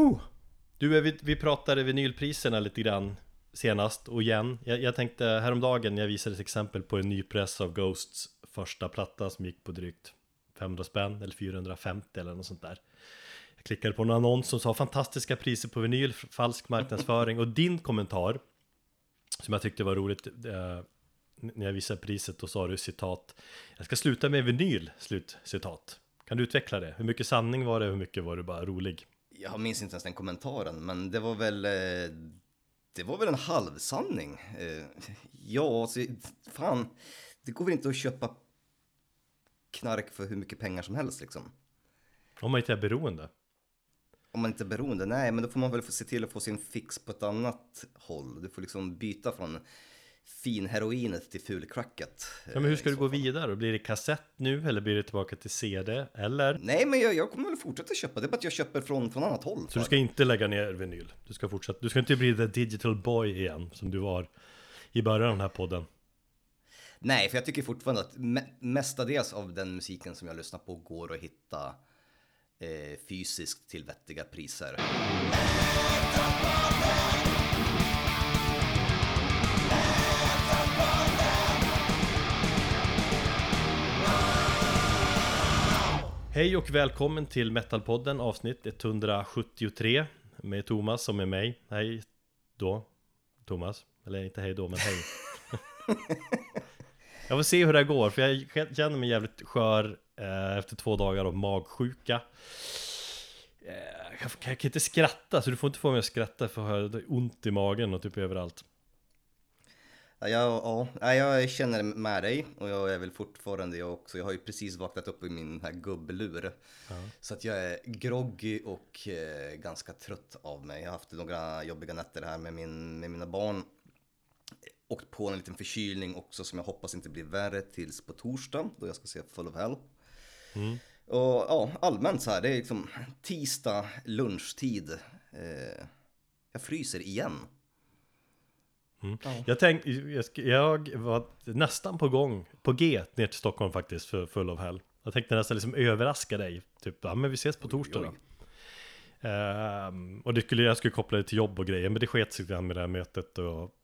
Oh. Du, eh, vi, vi pratade vinylpriserna lite grann senast och igen. Jag, jag tänkte häromdagen, jag visade ett exempel på en ny press av Ghosts första platta som gick på drygt 500 spänn eller 450 eller något sånt där. Jag klickade på en annons som sa fantastiska priser på vinyl, falsk marknadsföring och din kommentar som jag tyckte var roligt eh, när jag visade priset då sa du citat Jag ska sluta med vinyl, slut citat Kan du utveckla det? Hur mycket sanning var det? Hur mycket var du bara rolig? Jag minns inte ens den kommentaren, men det var väl eh, det var väl en halvsanning. Eh, ja, så, fan, det går väl inte att köpa knark för hur mycket pengar som helst liksom. Om man inte är beroende. Om man inte är beroende, nej, men då får man väl se till att få sin fix på ett annat håll. Du får liksom byta från finheroinet till fulcracket. Ja, men hur ska du gå vidare? Blir det kassett nu eller blir det tillbaka till CD? Eller? Nej, men jag, jag kommer väl fortsätta köpa. Det är bara att jag köper från, från annat håll. Så du ska inte lägga ner vinyl? Du ska fortsätta? Du ska inte bli the digital boy igen som du var i början av den här podden? Nej, för jag tycker fortfarande att me mestadels av den musiken som jag lyssnar på går att hitta eh, fysiskt till vettiga priser. Hej och välkommen till Metalpodden avsnitt 173 med Thomas som är mig. Hej då, Thomas. Eller inte hej då, men hej. jag får se hur det går, för jag känner mig jävligt skör eh, efter två dagar av magsjuka. Eh, jag, jag, kan inte skratta, så du får inte få mig att skratta för jag har ont i magen och typ överallt. Ja, ja, ja, jag känner med dig och jag är väl fortfarande jag också. Jag har ju precis vaknat upp i min här gubblur. Ja. Så att jag är groggy och eh, ganska trött av mig. Jag har haft några jobbiga nätter här med, min, med mina barn. Åkt på en liten förkylning också som jag hoppas inte blir värre tills på torsdag då jag ska se Full of Hell. Mm. Och ja, allmänt så här, det är liksom tisdag lunchtid. Eh, jag fryser igen. Mm. Ja. Jag, tänk, jag, jag, var nästan på gång, på G ner till Stockholm faktiskt för Full of Hell. Jag tänkte nästan liksom överraska dig, typ, ja men vi ses på torsdag då. Uh, och det skulle, jag skulle koppla det till jobb och grejer, men det sket sig med det här mötet och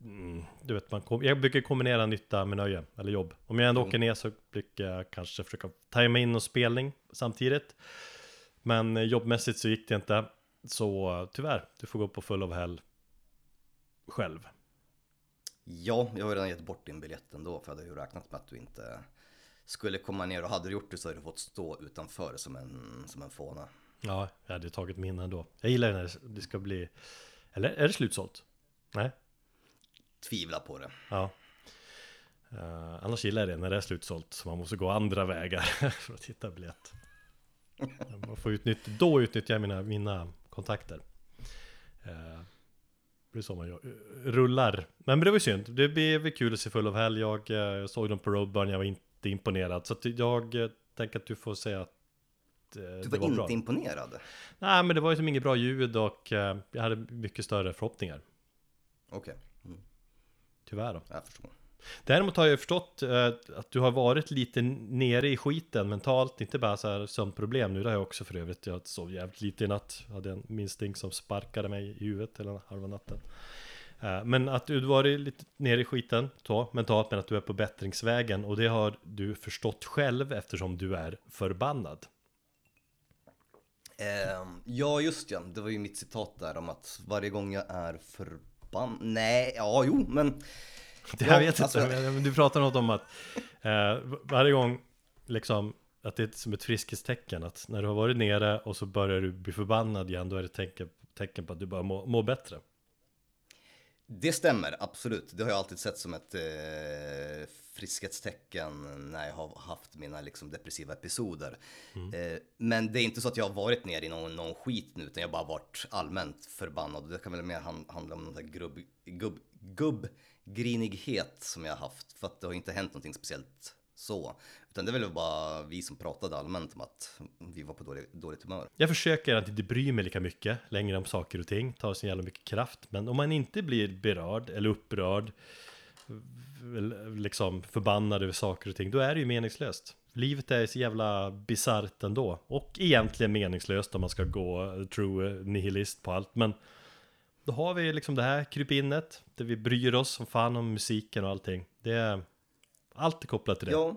mm, Du vet, man kom, jag brukar kombinera nytta med nöje, eller jobb. Om jag ändå mm. åker ner så brukar jag kanske försöka tajma in och spelning samtidigt. Men jobbmässigt så gick det inte. Så tyvärr, du får gå på Full of Hell själv? Ja, jag har redan gett bort din biljett ändå för jag hade ju räknat med att du inte skulle komma ner och hade du gjort det så hade du fått stå utanför som en, som en fåna. Ja, jag hade tagit min ändå. Jag gillar när det ska bli... Eller är det slutsålt? Nej? Tvivla på det. Ja. Uh, annars gillar jag det när det är slutsålt så man måste gå andra vägar för att hitta biljett. Man får utnyttja, då utnyttjar jag mina, mina kontakter. Uh, är så man gör. rullar. Men det var ju synd. Det blev kul att se Full Hell. Jag, jag eh, såg dem på Roadburn, jag var inte imponerad. Så jag eh, tänker att du får säga att eh, du var, var inte bra. imponerad? Nej, men det var ju som inget bra ljud och jag hade mycket större förhoppningar. Okej. Okay. Mm. Tyvärr då. Jag förstår. Däremot har jag förstått eh, att du har varit lite nere i skiten mentalt, inte bara så här sömnproblem. Nu det har jag också för övrigt. Jag sov jävligt lite i natt. Jag hade en minsting som sparkade mig i huvudet hela halva natten. Eh, men att du varit lite nere i skiten så, mentalt, men att du är på bättringsvägen. Och det har du förstått själv eftersom du är förbannad. Ehm, ja, just ja. Det var ju mitt citat där om att varje gång jag är förbannad. Nej, ja, jo, men jag vet alltså, inte, du pratar något om att eh, varje gång liksom att det är som ett friskhetstecken att när du har varit nere och så börjar du bli förbannad igen då är det tecken, tecken på att du börjar må, må bättre. Det stämmer, absolut. Det har jag alltid sett som ett eh, friskhetstecken när jag har haft mina liksom, depressiva episoder. Mm. Eh, men det är inte så att jag har varit ner i någon, någon skit nu, utan jag har bara varit allmänt förbannad. Det kan väl mer handla om någon där grubb, gubb, gubb grinighet som jag har haft. För att det har inte hänt någonting speciellt så. Utan det är väl bara vi som pratade allmänt om att vi var på dålig, dåligt humör. Jag försöker att inte bry mig lika mycket längre om saker och ting, tar så jävla mycket kraft. Men om man inte blir berörd eller upprörd, liksom förbannad över saker och ting, då är det ju meningslöst. livet är så jävla bisarrt ändå. Och egentligen meningslöst om man ska gå true nihilist på allt. Men då har vi liksom det här krypinnet, där vi bryr oss som fan om musiken och allting. Det är allt är kopplat till det. Ja,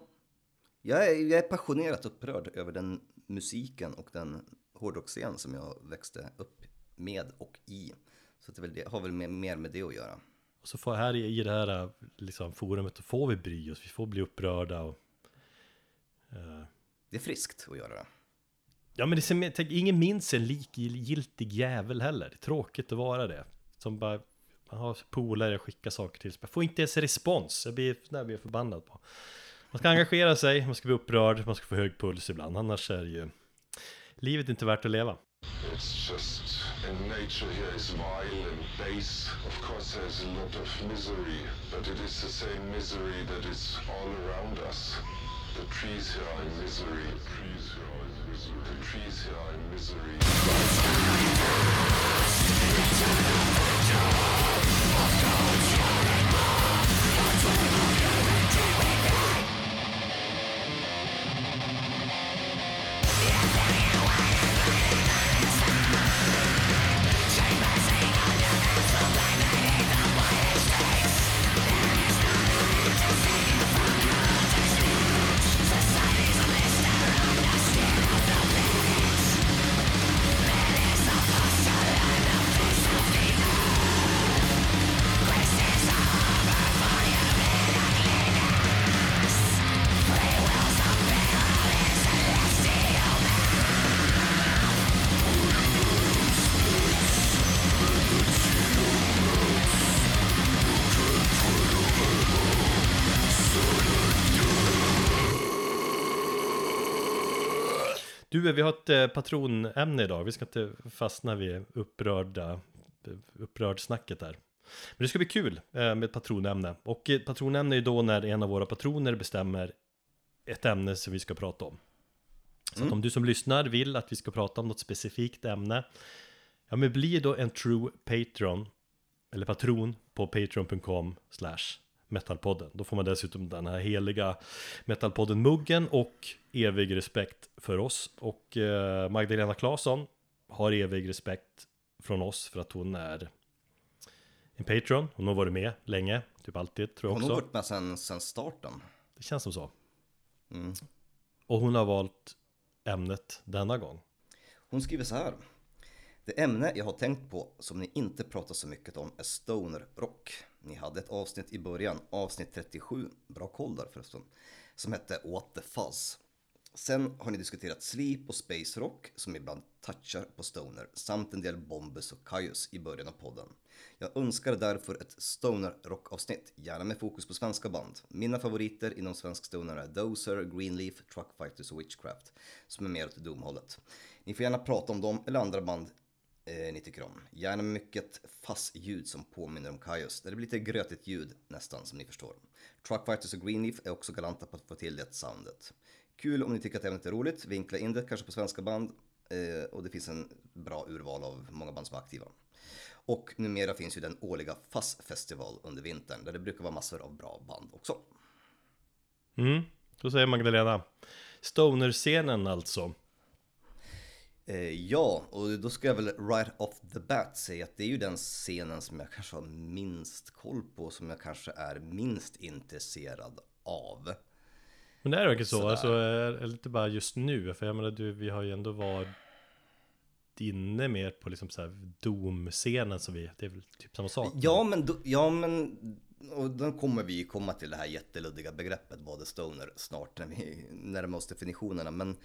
jag är, jag är passionerat upprörd över den musiken och den hårdrocksscen som jag växte upp med och i. Så det, väl det har väl mer, med det att göra. Och så får här i, i det här liksom, forumet, då får vi bry oss, vi får bli upprörda och... Uh... Det är friskt att göra det. Ja men det ser tänk, ingen minns en likgiltig jävel heller. Det är tråkigt att vara det. Som bara, man har polare skickar saker till Jag Får inte ens respons. Jag blir, jag blir jag förbannad på. Man ska engagera sig, man ska bli upprörd, man ska få hög puls ibland. Annars är det ju livet är inte värt att leva. It's just in nature here is vile and base. Of course there's a lot of misery, but it is the same misery that is all around us. The trees here are in misery. The trees here are in misery. Du, vi har ett eh, patronämne idag. Vi ska inte fastna vid upprörda, upprörd snacket där. Men det ska bli kul eh, med ett patronämne. Och ett patronämne är då när en av våra patroner bestämmer ett ämne som vi ska prata om. Så mm. att om du som lyssnar vill att vi ska prata om något specifikt ämne Ja men bli då en true patron Eller patron på patreon.com slash Metalpodden. Då får man dessutom den här heliga Metalpodden-muggen och evig respekt för oss. Och eh, Magdalena Claesson har evig respekt från oss för att hon är en Patreon. Hon har varit med länge, typ alltid tror jag också. Hon har varit med sen, sen starten. Det känns som så. Mm. Och hon har valt ämnet denna gång. Hon skriver så här. Det ämne jag har tänkt på som ni inte pratar så mycket om är stoner rock. Ni hade ett avsnitt i början, avsnitt 37, bra koll där förresten, som hette What the Fuzz. Sen har ni diskuterat sleep och space rock som ibland touchar på stoner samt en del Bombus och Kaius i början av podden. Jag önskar därför ett stoner rock-avsnitt, gärna med fokus på svenska band. Mina favoriter inom svensk stoner är Dozer, Greenleaf, Truckfighters och Witchcraft, som är mer åt Doom-hållet. Ni får gärna prata om dem eller andra band eh, ni tycker om. Gärna med mycket fass-ljud som påminner om Kaios. Det blir lite grötigt ljud nästan som ni förstår. Truckfighters och Greenleaf är också galanta på att få till det soundet. Kul om ni tycker att ämnet är roligt, vinkla in det kanske på svenska band eh, och det finns en bra urval av många band som är aktiva. Och numera finns ju den årliga FASS-festival under vintern där det brukar vara massor av bra band också. Mm, då säger Magdalena. Stoner-scenen alltså. Eh, ja, och då ska jag väl right off the bat säga att det är ju den scenen som jag kanske har minst koll på, som jag kanske är minst intresserad av. Men det är verkligen så, alltså, är lite bara just nu, för jag menar du, vi har ju ändå varit inne mer på liksom så här Doom-scenen så vi, det är väl typ samma sak? Ja men, ja men, och då kommer vi komma till det här jätteluddiga begreppet är stoner snart när vi närmar oss definitionerna, men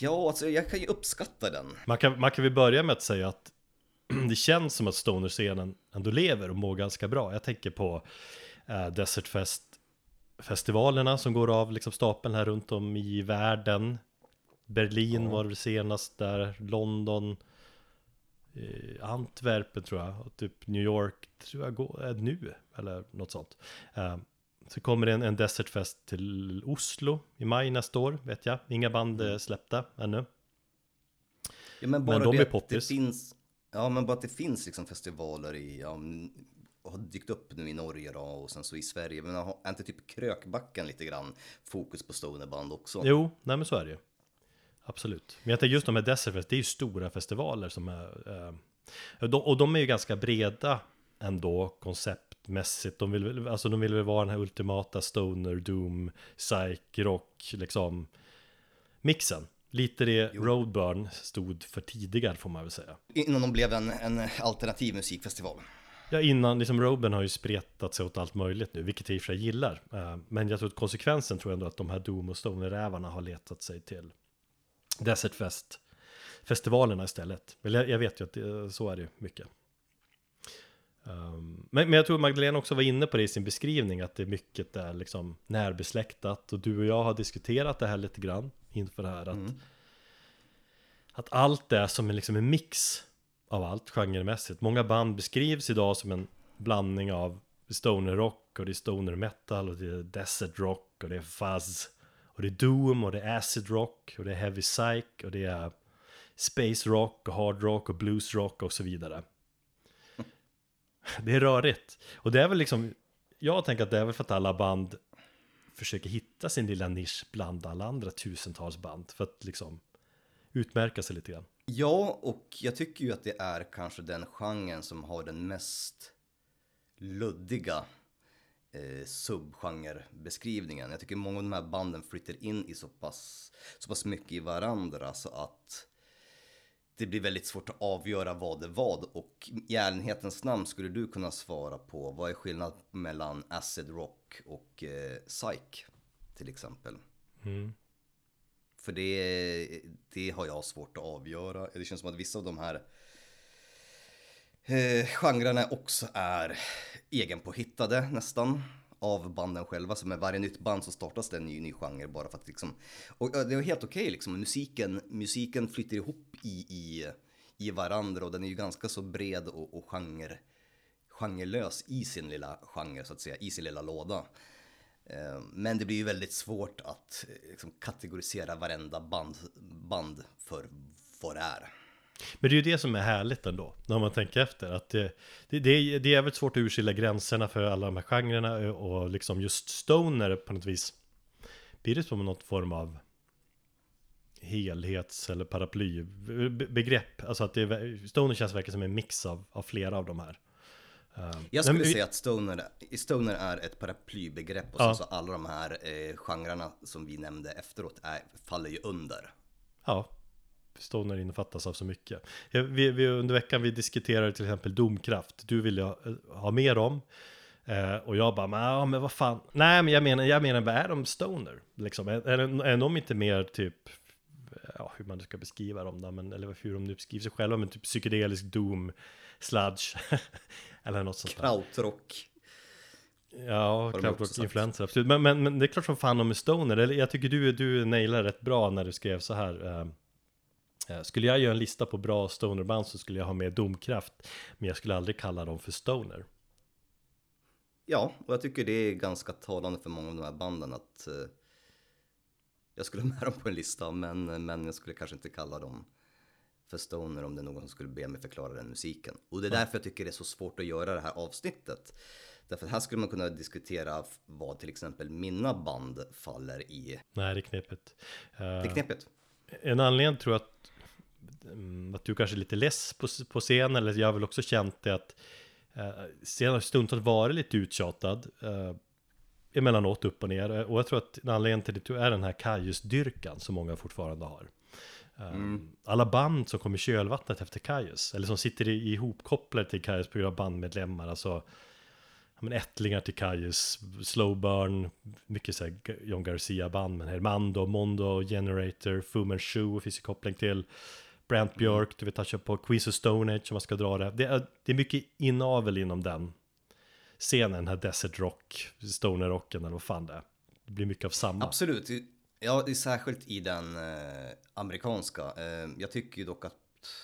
Ja, alltså jag kan ju uppskatta den. Man kan, man kan väl börja med att säga att det känns som att Stoner-scenen ändå lever och mår ganska bra. Jag tänker på äh, Desert Fest festivalerna som går av liksom stapeln här runt om i världen. Berlin ja. var det senast där, London, eh, Antwerpen tror jag, och typ New York tror jag går äh, nu, eller något sånt. Eh, så kommer det en, en Desertfest till Oslo i maj nästa år, vet jag. Inga band är släppta ännu. Ja, men bara men de det, är poppis. Det finns, ja, men bara att det finns liksom festivaler i ja, har dykt upp nu i Norge då och sen så i Sverige. Men har inte typ Krökbacken lite grann fokus på stonerband också? Jo, nej men så är det ju. Absolut. Men jag tänker just de här Desertfest, det är ju stora festivaler som är... Eh, och de är ju ganska breda ändå konceptmässigt. De vill, alltså de vill väl vara den här ultimata stoner, doom, psych, rock, liksom mixen. Lite det jo. Roadburn stod för tidigare får man väl säga. Innan de blev en, en alternativ musikfestival. Ja, innan, liksom Roadburn har ju spretat sig åt allt möjligt nu, vilket jag i och för sig gillar. Eh, men jag tror att konsekvensen tror jag ändå att de här Doom och Stoner-rävarna har letat sig till Desert Fest festivalerna istället. Jag, jag vet ju att det, så är det mycket. Um, men, men, jag tror Magdalena också var inne på det i sin beskrivning att det är mycket är liksom närbesläktat och du och jag har diskuterat det här lite grann inför det här att, mm. att allt är som en, liksom en mix av allt genremässigt. Många band beskrivs idag som en blandning av stoner rock och det är stoner metal och det är desert rock och det är fuzz och det är doom och det är acid rock och det är heavy psych och det är space rock och hard rock och blues rock och så vidare. Det är rörigt. Och det är väl liksom, jag tänker att det är väl för att alla band försöker hitta sin lilla nisch bland alla andra tusentals band för att liksom utmärka sig lite grann. Ja, och jag tycker ju att det är kanske den genren som har den mest luddiga eh, subgenrebeskrivningen. Jag tycker många av de här banden flyttar in i så pass, så pass mycket i varandra så att det blir väldigt svårt att avgöra vad det vad och i ärlighetens namn skulle du kunna svara på vad är skillnaden mellan acid rock och eh, psych till exempel? Mm. För det, det har jag svårt att avgöra. Det känns som att vissa av de här eh, genrerna också är egenpåhittade nästan av banden själva. Så med varje nytt band så startas det en ny, ny genre bara för att liksom. Och det är helt okej okay, liksom. Musiken, musiken flyter ihop i, i, i varandra och den är ju ganska så bred och, och genre, genrelös i sin lilla genre så att säga, i sin lilla låda. Eh, men det blir ju väldigt svårt att eh, liksom, kategorisera varenda band, band för vad det är. Men det är ju det som är härligt ändå, när man tänker efter. Att det, det, det, det är väldigt svårt att urskilja gränserna för alla de här genrerna och liksom just stoner på något vis blir det som något form av helhets eller paraplybegrepp. Alltså att det, stoner känns verkligen som en mix av, av flera av de här. Um, jag skulle säga att stoner, stoner är ett paraplybegrepp och ja. så, så alla de här eh, genrerna som vi nämnde efteråt är, faller ju under. Ja, Stoner innefattas av så mycket. Vi, vi, under veckan vi diskuterade till exempel domkraft. Du ville ha, ha mer om. Eh, och jag bara, ja, men vad fan. Nej, men jag menar, jag menar vad är de stoner? Liksom, är, är, är de inte mer typ, ja, hur man ska beskriva dem då, men, eller hur de nu beskriver sig själva, men typ psykedelisk doom, sludge, eller något sånt där. Krautrock. Ja, krautrock-influenser, absolut. Men, men, men, det är klart som fan de är stoner. Eller, jag tycker du, du nailade rätt bra när du skrev så här. Eh, Eh, skulle jag göra en lista på bra stonerband så skulle jag ha med Domkraft Men jag skulle aldrig kalla dem för stoner Ja, och jag tycker det är ganska talande för många av de här banden att eh, Jag skulle ha med dem på en lista men, men jag skulle kanske inte kalla dem för stoner om det är någon som skulle be mig förklara den musiken. Och det är därför jag tycker det är så svårt att göra det här avsnittet. Därför här skulle man kunna diskutera vad till exempel mina band faller i. Nej, det är knepigt. Det är knepigt. En anledning tror jag att att du kanske är lite less på, på scen eller jag har väl också känt det att eh, scenen har stundtals varit lite uttjatad eh, emellanåt upp och ner och jag tror att en anledning till det är den här Kajus-dyrkan som många fortfarande har. Eh, mm. Alla band som kommer i kölvattnet efter Kajus, eller som sitter ihopkopplade till Kajus på grund av bandmedlemmar, alltså men ättlingar till Kajus, Slowburn, mycket så här John Garcia-band, men Hermando, Mondo, Generator, Fu Manchu finns ju koppling till. Brant Björk, du vet toucha på Queens of Stone Age om man ska dra det. Det är, det är mycket inavel inom den scenen, den här Desert Rock, Stoner Rocken eller vad fan det är. Det blir mycket av samma. Absolut, ja, det är särskilt i den eh, amerikanska. Eh, jag tycker ju dock att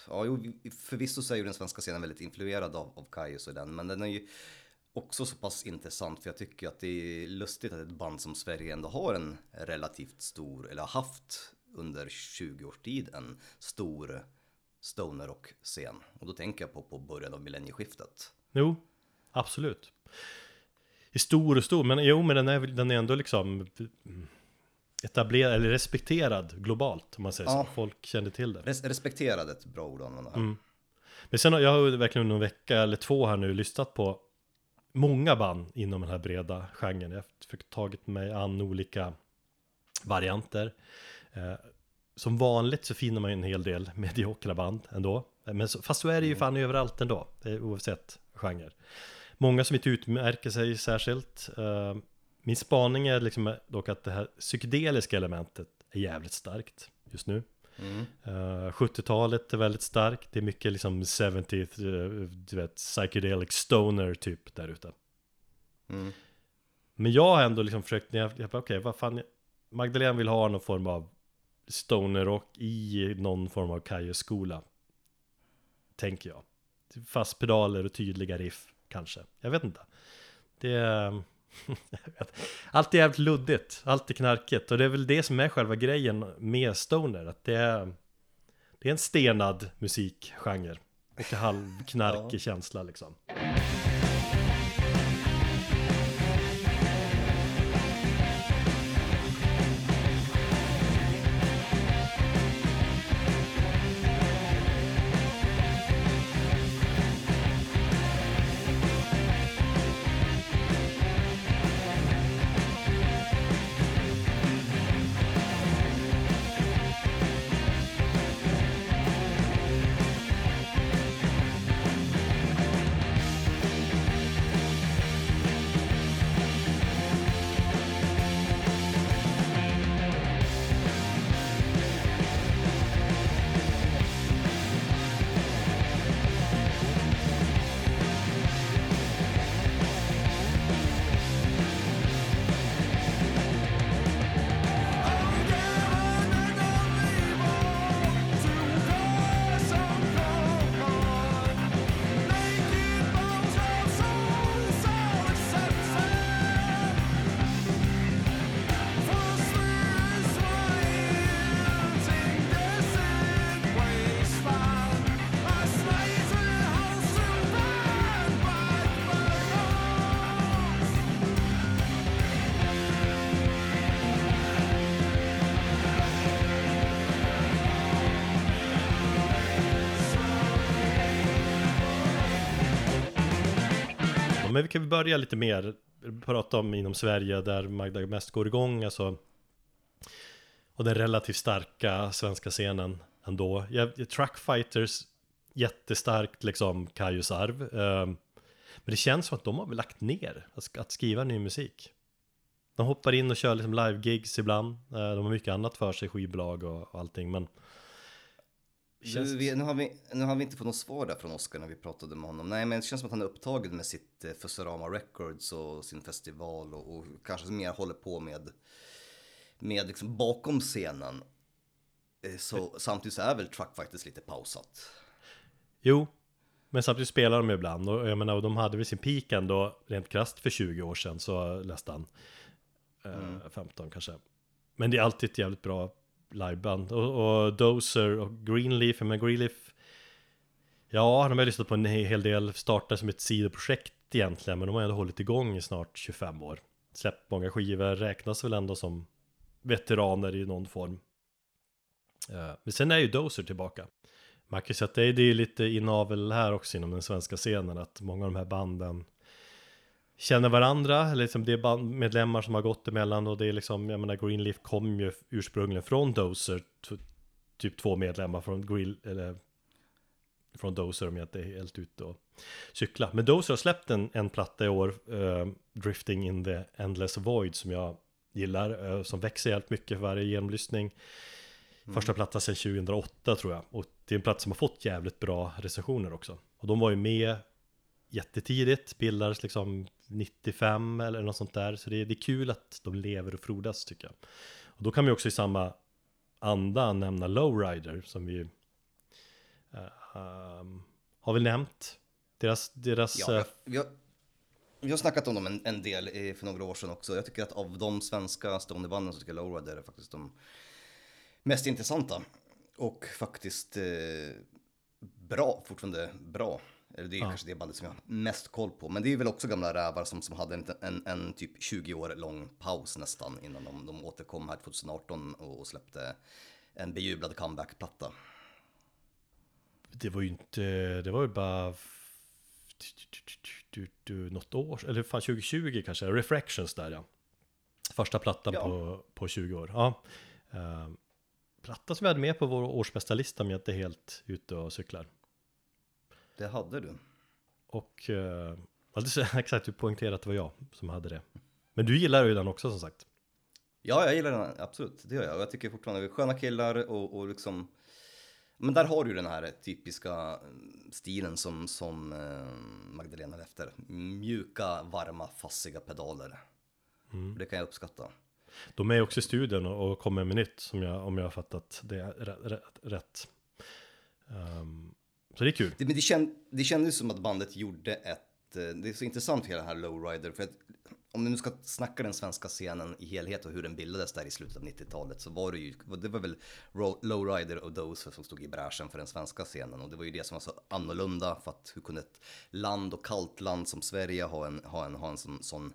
Ja, förvisso så är ju den svenska scenen väldigt influerad av, av Kaius och den, men den är ju också så pass intressant för jag tycker att det är lustigt att ett band som Sverige ändå har en relativt stor, eller har haft under 20 års tid en stor stoner och scen Och då tänker jag på, på början av millennieskiftet. Jo, absolut. I stor och stor, men jo men den är, den är ändå liksom etablerad, eller respekterad globalt om man säger ja. så. Folk kände till det. Res respekterad ett bra ord att använda. Mm. Men sen har jag verkligen under en vecka eller två här nu lyssnat på många band inom den här breda genren. Jag har tagit mig an olika varianter. Eh, som vanligt så finner man ju en hel del mediokra band ändå. Men så, fast så är det ju mm. fan överallt ändå, oavsett genre. Många som inte utmärker sig särskilt. Eh, min spaning är liksom dock att det här psykedeliska elementet är jävligt starkt just nu. Mm. Uh, 70-talet är väldigt starkt, det är mycket liksom 70 uh, du vet, psychedelic stoner typ där ute. Mm. Men jag har ändå liksom försökt, jag, jag okej okay, vad fan, Magdalena vill ha någon form av stonerrock i någon form av kajoskola. Tänker jag. Fast pedaler och tydliga riff, kanske. Jag vet inte. Det är... allt är jävligt luddigt, allt är knarkigt och det är väl det som är själva grejen med stoner, att det är Det är en stenad musikgenre och halvknarkig ja. känsla liksom men vi kan väl börja lite mer prata om inom Sverige där Magda mest går igång alltså och den relativt starka svenska scenen ändå. Truckfighters jättestarkt liksom Kajus arv. Ehm, men det känns som att de har väl lagt ner att skriva ny musik. De hoppar in och kör liksom live-gigs ibland. Eh, de har mycket annat för sig, skivbolag och allting. Men Känns... Nu, nu, har vi, nu har vi inte fått något svar där från Oscar när vi pratade med honom. Nej, men det känns som att han är upptagen med sitt eh, Fusurama Records och sin festival och, och kanske mer håller på med, med liksom bakom scenen. Eh, så samtidigt så är väl Truck faktiskt lite pausat. Jo, men samtidigt spelar de ibland och jag menar, de hade väl sin peak ändå rent krasst för 20 år sedan så läste han. Eh, mm. 15 kanske. Men det är alltid ett jävligt bra liveband. Och, och Dozer och Greenleaf, men Greenleaf Ja, de har lyssnat på en hel del, startade som ett sidoprojekt egentligen, men de har ändå hållit igång i snart 25 år. Släppt många skivor, räknas väl ändå som veteraner i någon form. Eh, men sen är ju Dozer tillbaka. Man kan ju säga att det är, det är lite inavel här också inom den svenska scenen, att många av de här banden känner varandra, liksom det är bandmedlemmar som har gått emellan och det är liksom, jag menar Greenleaf kom ju ursprungligen från Dozer, typ två medlemmar från Grill, eller från Dozer om jag inte är helt ute och cykla. Men Dozer har släppt en, en platta i år, uh, Drifting in the Endless Void, som jag gillar, uh, som växer helt mycket för varje genomlyssning. Mm. Första platta sedan 2008 tror jag, och det är en platta som har fått jävligt bra recensioner också. Och de var ju med jättetidigt, bildades liksom 95 eller något sånt där. Så det är, det är kul att de lever och frodas tycker jag. Och då kan vi också i samma anda nämna Lowrider som vi uh, um, har väl nämnt. Deras... deras ja, vi, har, vi har snackat om dem en, en del i, för några år sedan också. Jag tycker att av de svenska stonerbanden så tycker jag Lowrider är faktiskt de mest intressanta. Och faktiskt eh, bra, fortfarande bra. Eller det är ja. kanske det bandet som jag har mest koll på. Men det är väl också gamla rävar som, som hade en, en, en typ 20 år lång paus nästan innan de, de återkom här 2018 och släppte en bejublad comeback-platta. Det var ju inte, det var ju bara något år, eller fan 2020 kanske, Refractions där ja. Första plattan ja. på, på 20 år. Ja. Uh, platta som vi hade med på vår årsbästa om jag inte helt ute och cyklar. Det hade du. Och uh, exakt, du poängterade att det var jag som hade det. Men du gillar ju den också som sagt. Ja, jag gillar den absolut. Det gör jag. Och jag tycker fortfarande vi är sköna killar och, och liksom men där har du den här typiska mm, stilen som, som eh, Magdalena efter. Mjuka, varma, fassiga pedaler. Mm. Det kan jag uppskatta. De är också i studion och kommer med nytt som jag, om jag har fattat det rätt. Um, så det är kul. Det, men det, känd, det kändes som att bandet gjorde ett, eh, det är så intressant hela det här Lowrider, för att om du nu ska snacka den svenska scenen i helhet och hur den bildades där i slutet av 90-talet så var det ju, det var väl Lowrider och Dozer som stod i bräschen för den svenska scenen och det var ju det som var så annorlunda för att hur kunde ett land och kallt land som Sverige ha en, ha en, ha en sån, sån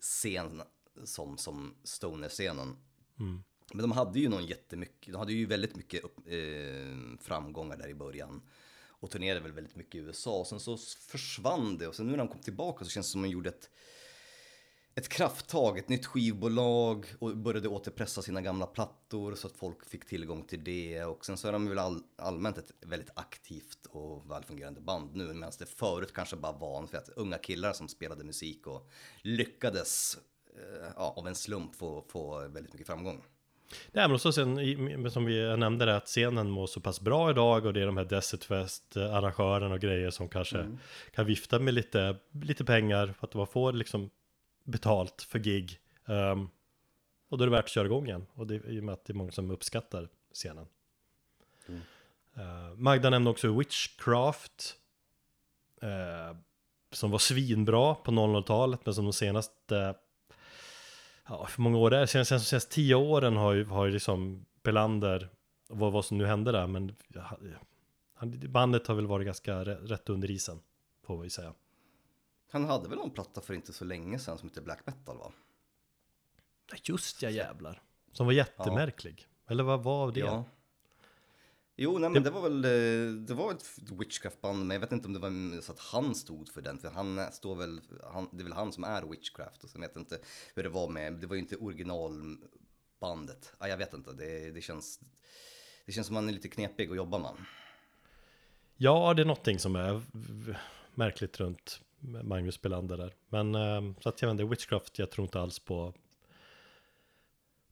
scen som, som Stoner-scenen. Mm. Men de hade ju någon jättemycket, de hade ju väldigt mycket upp, eh, framgångar där i början. Och turnerade väl väldigt mycket i USA och sen så försvann det och sen nu när de kom tillbaka så känns det som att de gjorde ett ett krafttag, ett nytt skivbolag och började återpressa sina gamla plattor så att folk fick tillgång till det. Och sen så är de väl all, allmänt ett väldigt aktivt och välfungerande band nu. Medan det förut kanske bara var för att unga killar som spelade musik och lyckades eh, ja, av en slump få, få väldigt mycket framgång. Nej men också sen, som vi nämnde det, att scenen mår så pass bra idag och det är de här Desert Fest arrangörerna och grejer som kanske mm. kan vifta med lite, lite pengar för att man får liksom betalt för gig. Um, och då är det värt att köra igång igen. Och det är och med att det är många som uppskattar scenen. Mm. Uh, Magda nämnde också Witchcraft. Uh, som var svinbra på 00-talet, men som de senaste... Ja, för många år det är, sen, sen, senaste tio åren har ju, har ju liksom Belander, vad, vad som nu hände där, men bandet har väl varit ganska rätt under isen, får vi säga. Han hade väl någon platta för inte så länge sedan som heter Black Metal va? Just ja jävlar. Som var jättemärklig. Ja. Eller vad var det? Ja. Jo, nej men det, var väl, eh, det var ett witchcraft-band, men jag vet inte om det var så att han stod för den, för han står väl, han, det är väl han som är witchcraft, och sen vet jag inte hur det var med, det var ju inte originalbandet. Ja, jag vet inte, det, det känns, det känns som man är lite knepig att jobba med. Ja, det är någonting som är märkligt runt Magnus Belander där. Men eh, så att jag vet inte, Witchcraft, jag tror inte alls på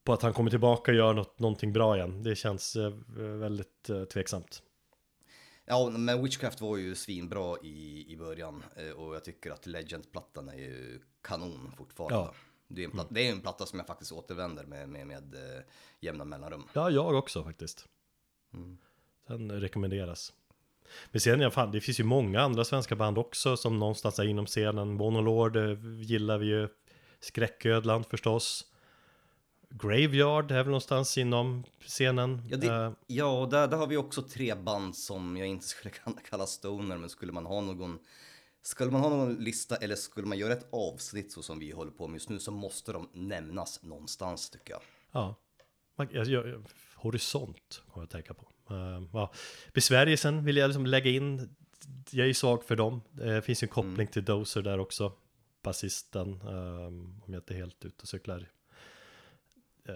på att han kommer tillbaka och gör något, någonting bra igen. Det känns eh, väldigt eh, tveksamt. Ja, men Witchcraft var ju svinbra i, i början och jag tycker att Legend-plattan är ju kanon fortfarande. Ja. Det, är en platta, mm. det är en platta som jag faktiskt återvänder med, med, med jämna mellanrum. Ja, jag också faktiskt. Mm. Den rekommenderas. Men sen, ja, fan, det finns ju många andra svenska band också som någonstans är inom scenen. Monolord eh, gillar vi ju. Skräcködlan förstås. Graveyard är väl någonstans inom scenen. Ja, det, uh, ja där, där har vi också tre band som jag inte skulle kalla stoner, men skulle man ha någon skulle man ha någon lista eller skulle man göra ett avsnitt så som vi håller på med just nu så måste de nämnas någonstans tycker jag. Ja, jag, jag, horisont kommer jag att tänka på. Uh, ja. Besvärjelsen vill jag liksom lägga in. Jag är svag för dem. Det finns ju en koppling mm. till Dozer där också. Basisten, um, om jag inte är helt ute och cyklar. Uh,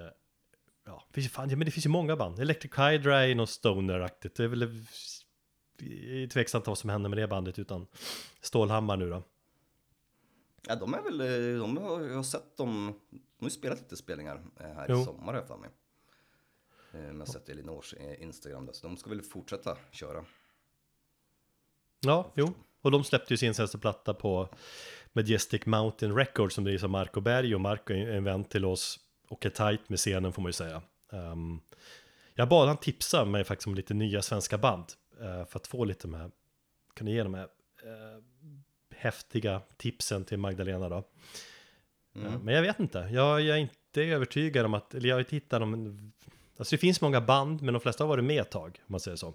ja, finns, fan, ja, men det finns ju många band. Electric Hydra är något stoner-aktigt. Det är väl är tveksamt vad som händer med det bandet utan Stålhammar nu då. Ja, de är väl, eh, de har, jag har sett dem, de har ju spelat lite spelningar här jo. i sommar har jag för mig. Eh, men jag har sett Elinors eh, Instagram där, så de ska väl fortsätta köra. Ja, jo. Och de släppte ju sin senaste platta på Majestic Mountain Records som drivs av Marco Berg och Marco är en vän till oss och är tight med scenen får man ju säga. Um, jag bad han tipsa mig faktiskt om lite nya svenska band uh, för att få lite med, kunna ge de här uh, häftiga tipsen till Magdalena då. Mm. Uh, men jag vet inte, jag, jag, är inte övertygad om att, eller jag har inte hittat någon Alltså det finns många band, men de flesta har varit med ett tag, om man säger så.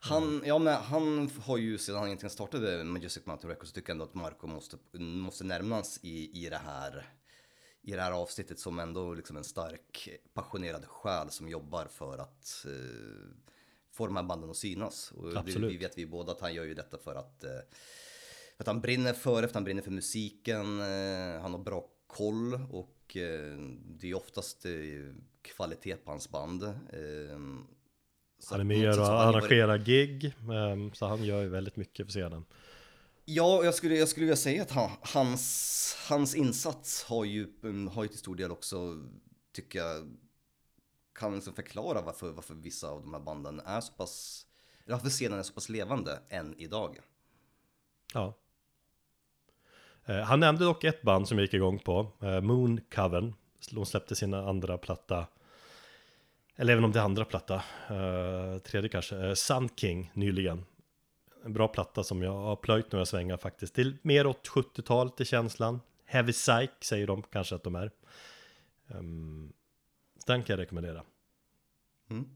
Han, ja, men han har ju sedan han egentligen startade Majestic Mountain Records tycker jag ändå att Marco måste, måste närmas i, i det här i det här avsnittet som ändå liksom en stark passionerad själ som jobbar för att eh, få de här banden att synas. Och Absolut. Det, vi vet vi båda att han gör ju detta för att, eh, för att han brinner för det, han brinner för musiken, eh, han har bra koll och eh, det är oftast eh, kvalitet på hans band. Eh, han är med och arrangerar gig, ehm, så han gör ju väldigt mycket för scenen. Ja, jag skulle, jag skulle vilja säga att han, hans, hans insats har ju, mm, har ju till stor del också, tycker jag, kan liksom förklara varför, varför vissa av de här banden är så pass, eller varför scenen är så pass levande än idag. Ja. Eh, han nämnde dock ett band som jag gick igång på, eh, Moon Coven. De släppte sin andra platta, eller även om det är andra platta, eh, tredje kanske, Sun King nyligen en bra platta som jag har plöjt några svängar faktiskt. Till mer åt 70-talet i känslan. Heavy Psych säger de kanske att de är. Um, den kan jag rekommendera. Mm.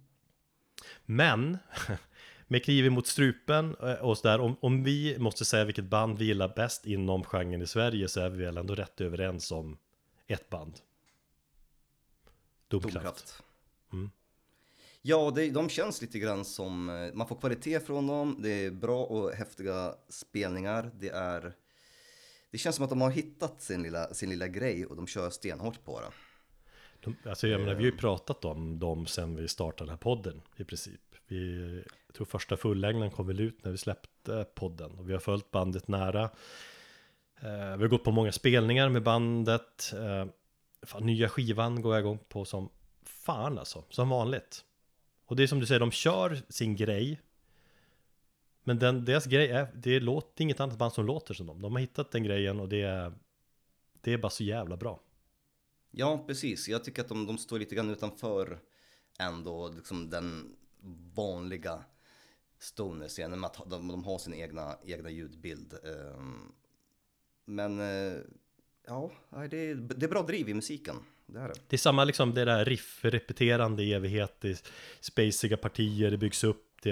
Men med kniven mot strupen eh, och sådär, om, om vi måste säga vilket band vi gillar bäst inom genren i Sverige så är vi väl ändå rätt överens om ett band. Domkraft. Domkraft. Mm. Ja, det, de känns lite grann som, eh, man får kvalitet från dem, det är bra och häftiga spelningar, det är det känns som att de har hittat sin lilla, sin lilla grej och de kör stenhårt på det. De, alltså jag menar, vi har ju eh. pratat om dem sen vi startade den här podden i princip. Vi, jag tror första fullängden kom väl ut när vi släppte podden och vi har följt bandet nära. Eh, vi har gått på många spelningar med bandet. Fan, nya skivan går jag igång på som fan alltså, som vanligt. Och det är som du säger, de kör sin grej Men den, deras grej är, det låter inget annat band som låter som dem De har hittat den grejen och det är Det är bara så jävla bra Ja, precis. Jag tycker att de, de står lite grann utanför ändå liksom den vanliga stoner-scenen med att de, de har sin egna, egna ljudbild. Ehm, men eh, ja, det är, det är bra driv i musiken det är det. Det är samma liksom det där riff-repeterande i evighet, det är spaciga partier, det byggs upp, det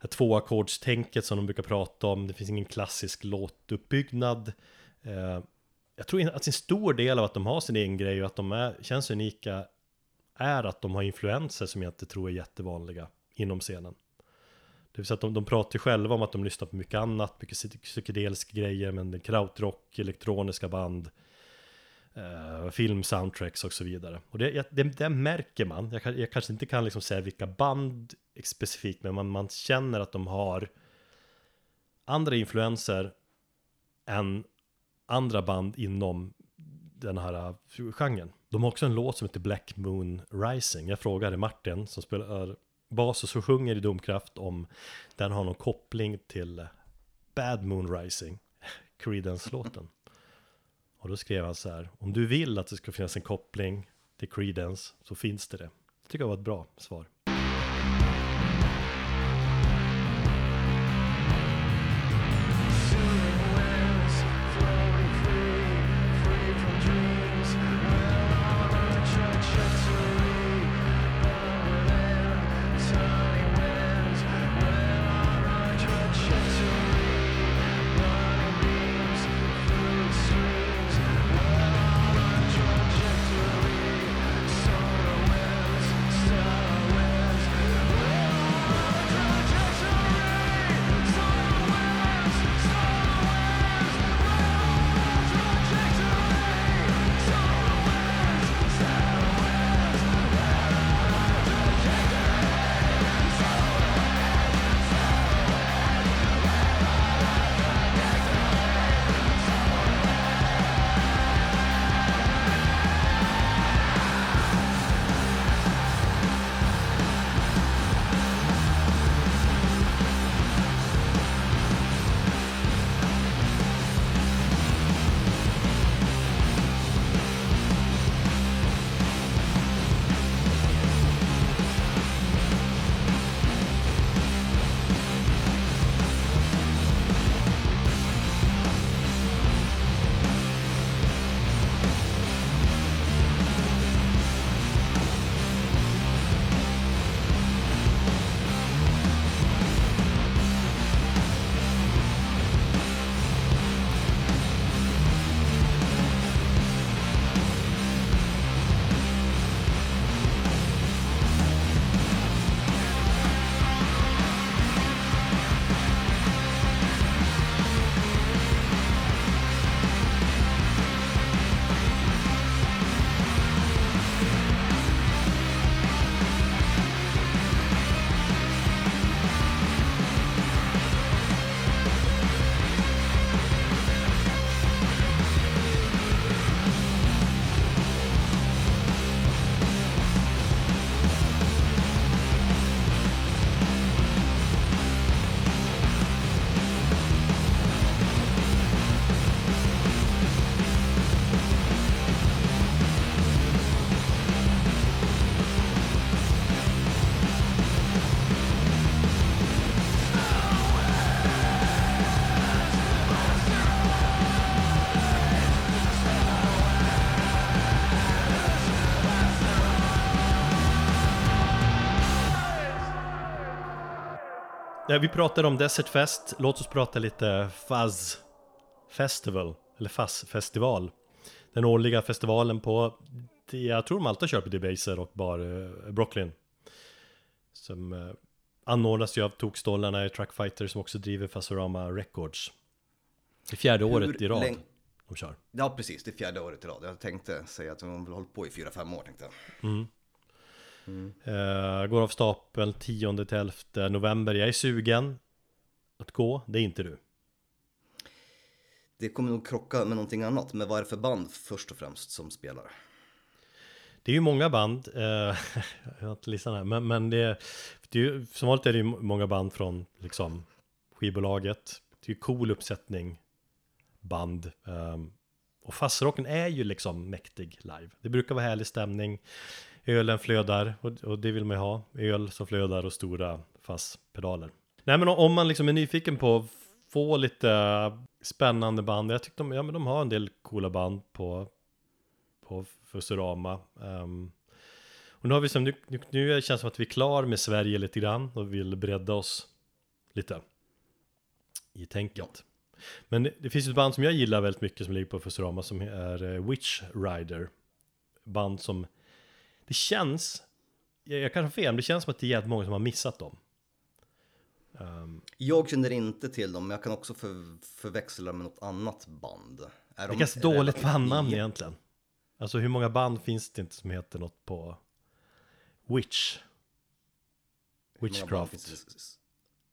är tvåackordstänket som de brukar prata om, det finns ingen klassisk låtuppbyggnad. Eh, jag tror att en stor del av att de har sin egen grej och att de är, känns unika är att de har influenser som jag inte tror är jättevanliga inom scenen. Det vill säga att de, de pratar själva om att de lyssnar på mycket annat, mycket psykedeliska grejer, men krautrock, elektroniska band, eh, film-soundtracks och så vidare. Och det, det, det märker man, jag, jag, kanske inte kan liksom säga vilka band specifikt, men man, man känner att de har andra influenser än andra band inom den här uh, genren. De har också en låt som heter Black Moon Rising. Jag frågade Martin som spelar bas och så sjunger i Domkraft om den har någon koppling till Bad Moon Rising, Creedence-låten. Och då skrev han så här, om du vill att det ska finnas en koppling till Creedence så finns det det. Det tycker jag var ett bra svar. Vi pratade om Desert Fest, låt oss prata lite Fuzz Festival, eller Fuzz Festival. Den årliga festivalen på, jag tror de alltid kör på Debaser och Bar eh, Brooklyn. Som eh, anordnas ju av tokstollarna i Truckfighter som också driver Fasorama Records. Det är fjärde Hur året i rad länge- de kör. Ja, precis. Det är fjärde året i rad. Jag tänkte säga att de har hållit på i fyra, fem år tänkte jag. Eh, går av stapeln 10 till 11 november. Jag är sugen att gå, det är inte du. Det kommer nog krocka med någonting annat. Men vad är det för band först och främst som spelar? Det är ju många band, eh, jag har inte listan här, men, men det, det är ju, som vanligt är det ju många band från liksom skivbolaget. Det är ju cool uppsättning band. Um, och fassrocken är ju liksom mäktig live. Det brukar vara härlig stämning. Ölen flödar och, och det vill man ju ha. Öl som flödar och stora fasspedaler. Nej men om man liksom är nyfiken på att få lite spännande band. Jag tyckte de, ja, men de har en del coola band på, på Fusurama. Um, ehm. och nu har vi som, nu, nu, nu känns det som att vi är klar med Sverige lite grann och vill bredda oss lite i tänket. Men det, finns ett band som jag gillar väldigt mycket som ligger på Fusurama som är eh, Witch Rider. Band som, det känns, jag, jag kanske har fel, men det känns som att det är jävligt många som har missat dem. Um, Jag känner inte till dem, men jag kan också för, förväxla med något annat band. Är det är ganska dåligt bandnamn egentligen. Alltså hur många band finns det inte som heter något på Witch? Witchcraft. finns?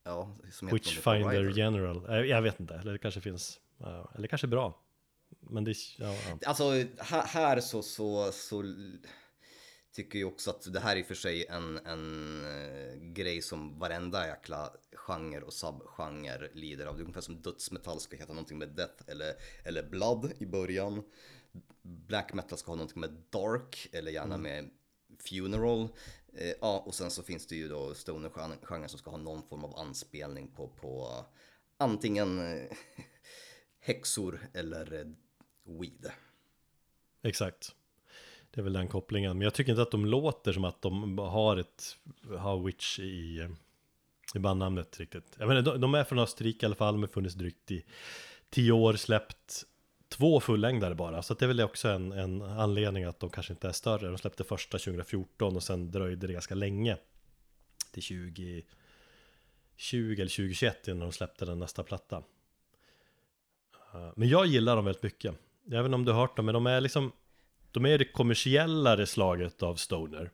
Ja, Witchfinder. General. Eh, Jag vet inte, eller det kanske finns. ja, Eller kanske bra. Men det, ja, ja. Alltså här, här så, så, så tycker jag också att det här är i och för sig en, en eh, grej som varenda jäkla genre och subgenre lider av. Det är ungefär som dödsmetall ska heta någonting med death eller, eller blood i början. Black metal ska ha någonting med dark eller gärna med funeral. Eh, ja, och sen så finns det ju då stoner-genren som ska ha någon form av anspelning på, på antingen eh, häxor eller eh, weed. Exakt. Det är väl den kopplingen. Men jag tycker inte att de låter som att de har ett har Witch i, i bandnamnet riktigt. Jag menar, de, de är från Österrike i alla fall, de har funnits drygt i tio år, släppt två fullängdare bara. Så att det är väl också en, en anledning att de kanske inte är större. De släppte första 2014 och sen dröjde det ganska länge. Till 2020 eller 2021 innan de släppte den nästa platta. Eh, men jag gillar dem väldigt mycket. Jag vet inte om du har hört dem, men de är liksom de är det kommersiellare slaget av stoner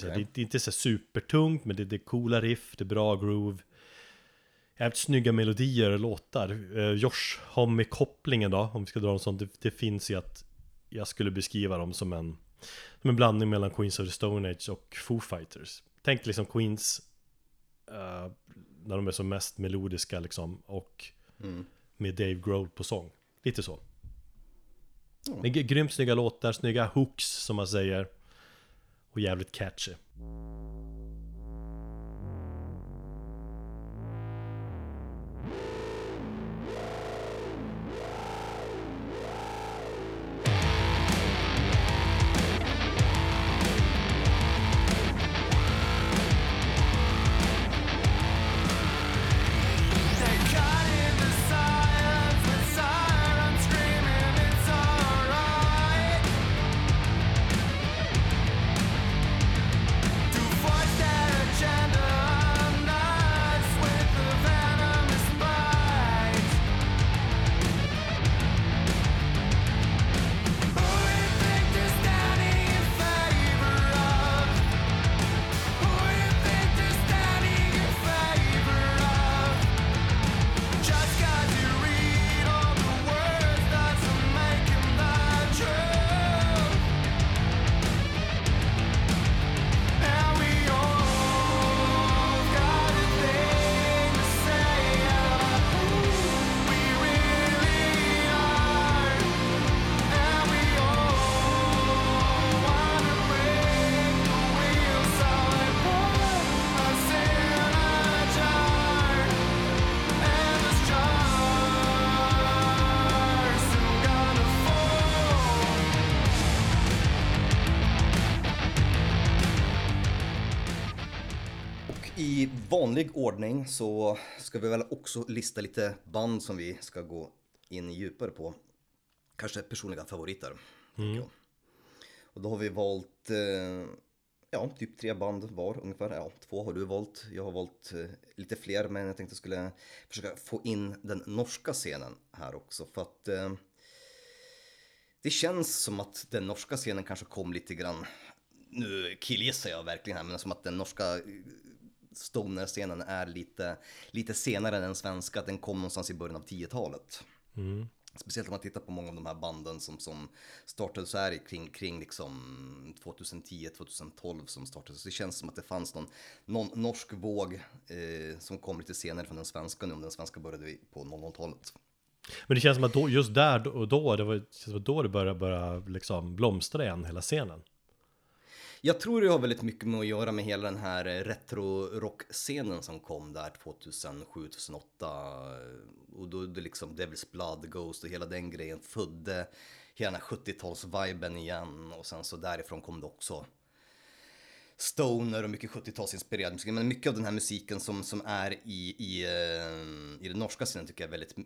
det är, det, är inte så supertungt, men det, det är coola riff, det är bra groove Jävligt snygga melodier och låtar uh, Josh Homme-kopplingen då, om vi ska dra en sån det, det finns ju att Jag skulle beskriva dem som en Som en blandning mellan Queens of the Stone Age och Foo Fighters Tänk liksom Queens eh, När de är som mest melodiska liksom och Mm. med Dave Grohl på sång. Lite så. Men grymt snygga låtar, snygga hooks som man säger. Och jävligt catchy. Vanlig ordning så ska vi väl också lista lite band som vi ska gå in djupare på. Kanske personliga favoriter. jag. Och då har vi valt, eh, ja, typ tre band var ungefär. Ja, två har du valt. Jag har valt eh, lite fler, men jag tänkte skulle försöka få in den norska scenen här också. För att eh, det känns som att den norska scenen kanske kom lite grann, nu killgissar jag verkligen här, men som att den norska stoner-scenen är lite, lite senare än den svenska, att den kom någonstans i början av 10-talet. Speciellt om man tittar på många av de här banden som, som startade så här kring, kring liksom 2010-2012 som startade. Så det känns som att det fanns någon, någon norsk våg eh, som kom lite senare från den svenska nu, om den svenska började på 00-talet. Men det känns som att då, just där och då, det var, det känns som att då det började, börja liksom blomstra igen, hela scenen. Jag tror det har väldigt mycket med att göra med hela den här eh, retro-rock-scenen som kom där 2007-2008. Eh, och då det liksom Devil's Blood, Ghost och hela den grejen födde hela den här 70-tals-viben igen. Och sen så därifrån kom det också stoner och mycket 70-talsinspirerad musik. Men mycket av den här musiken som, som är i, i, eh, i den norska scenen tycker jag är väldigt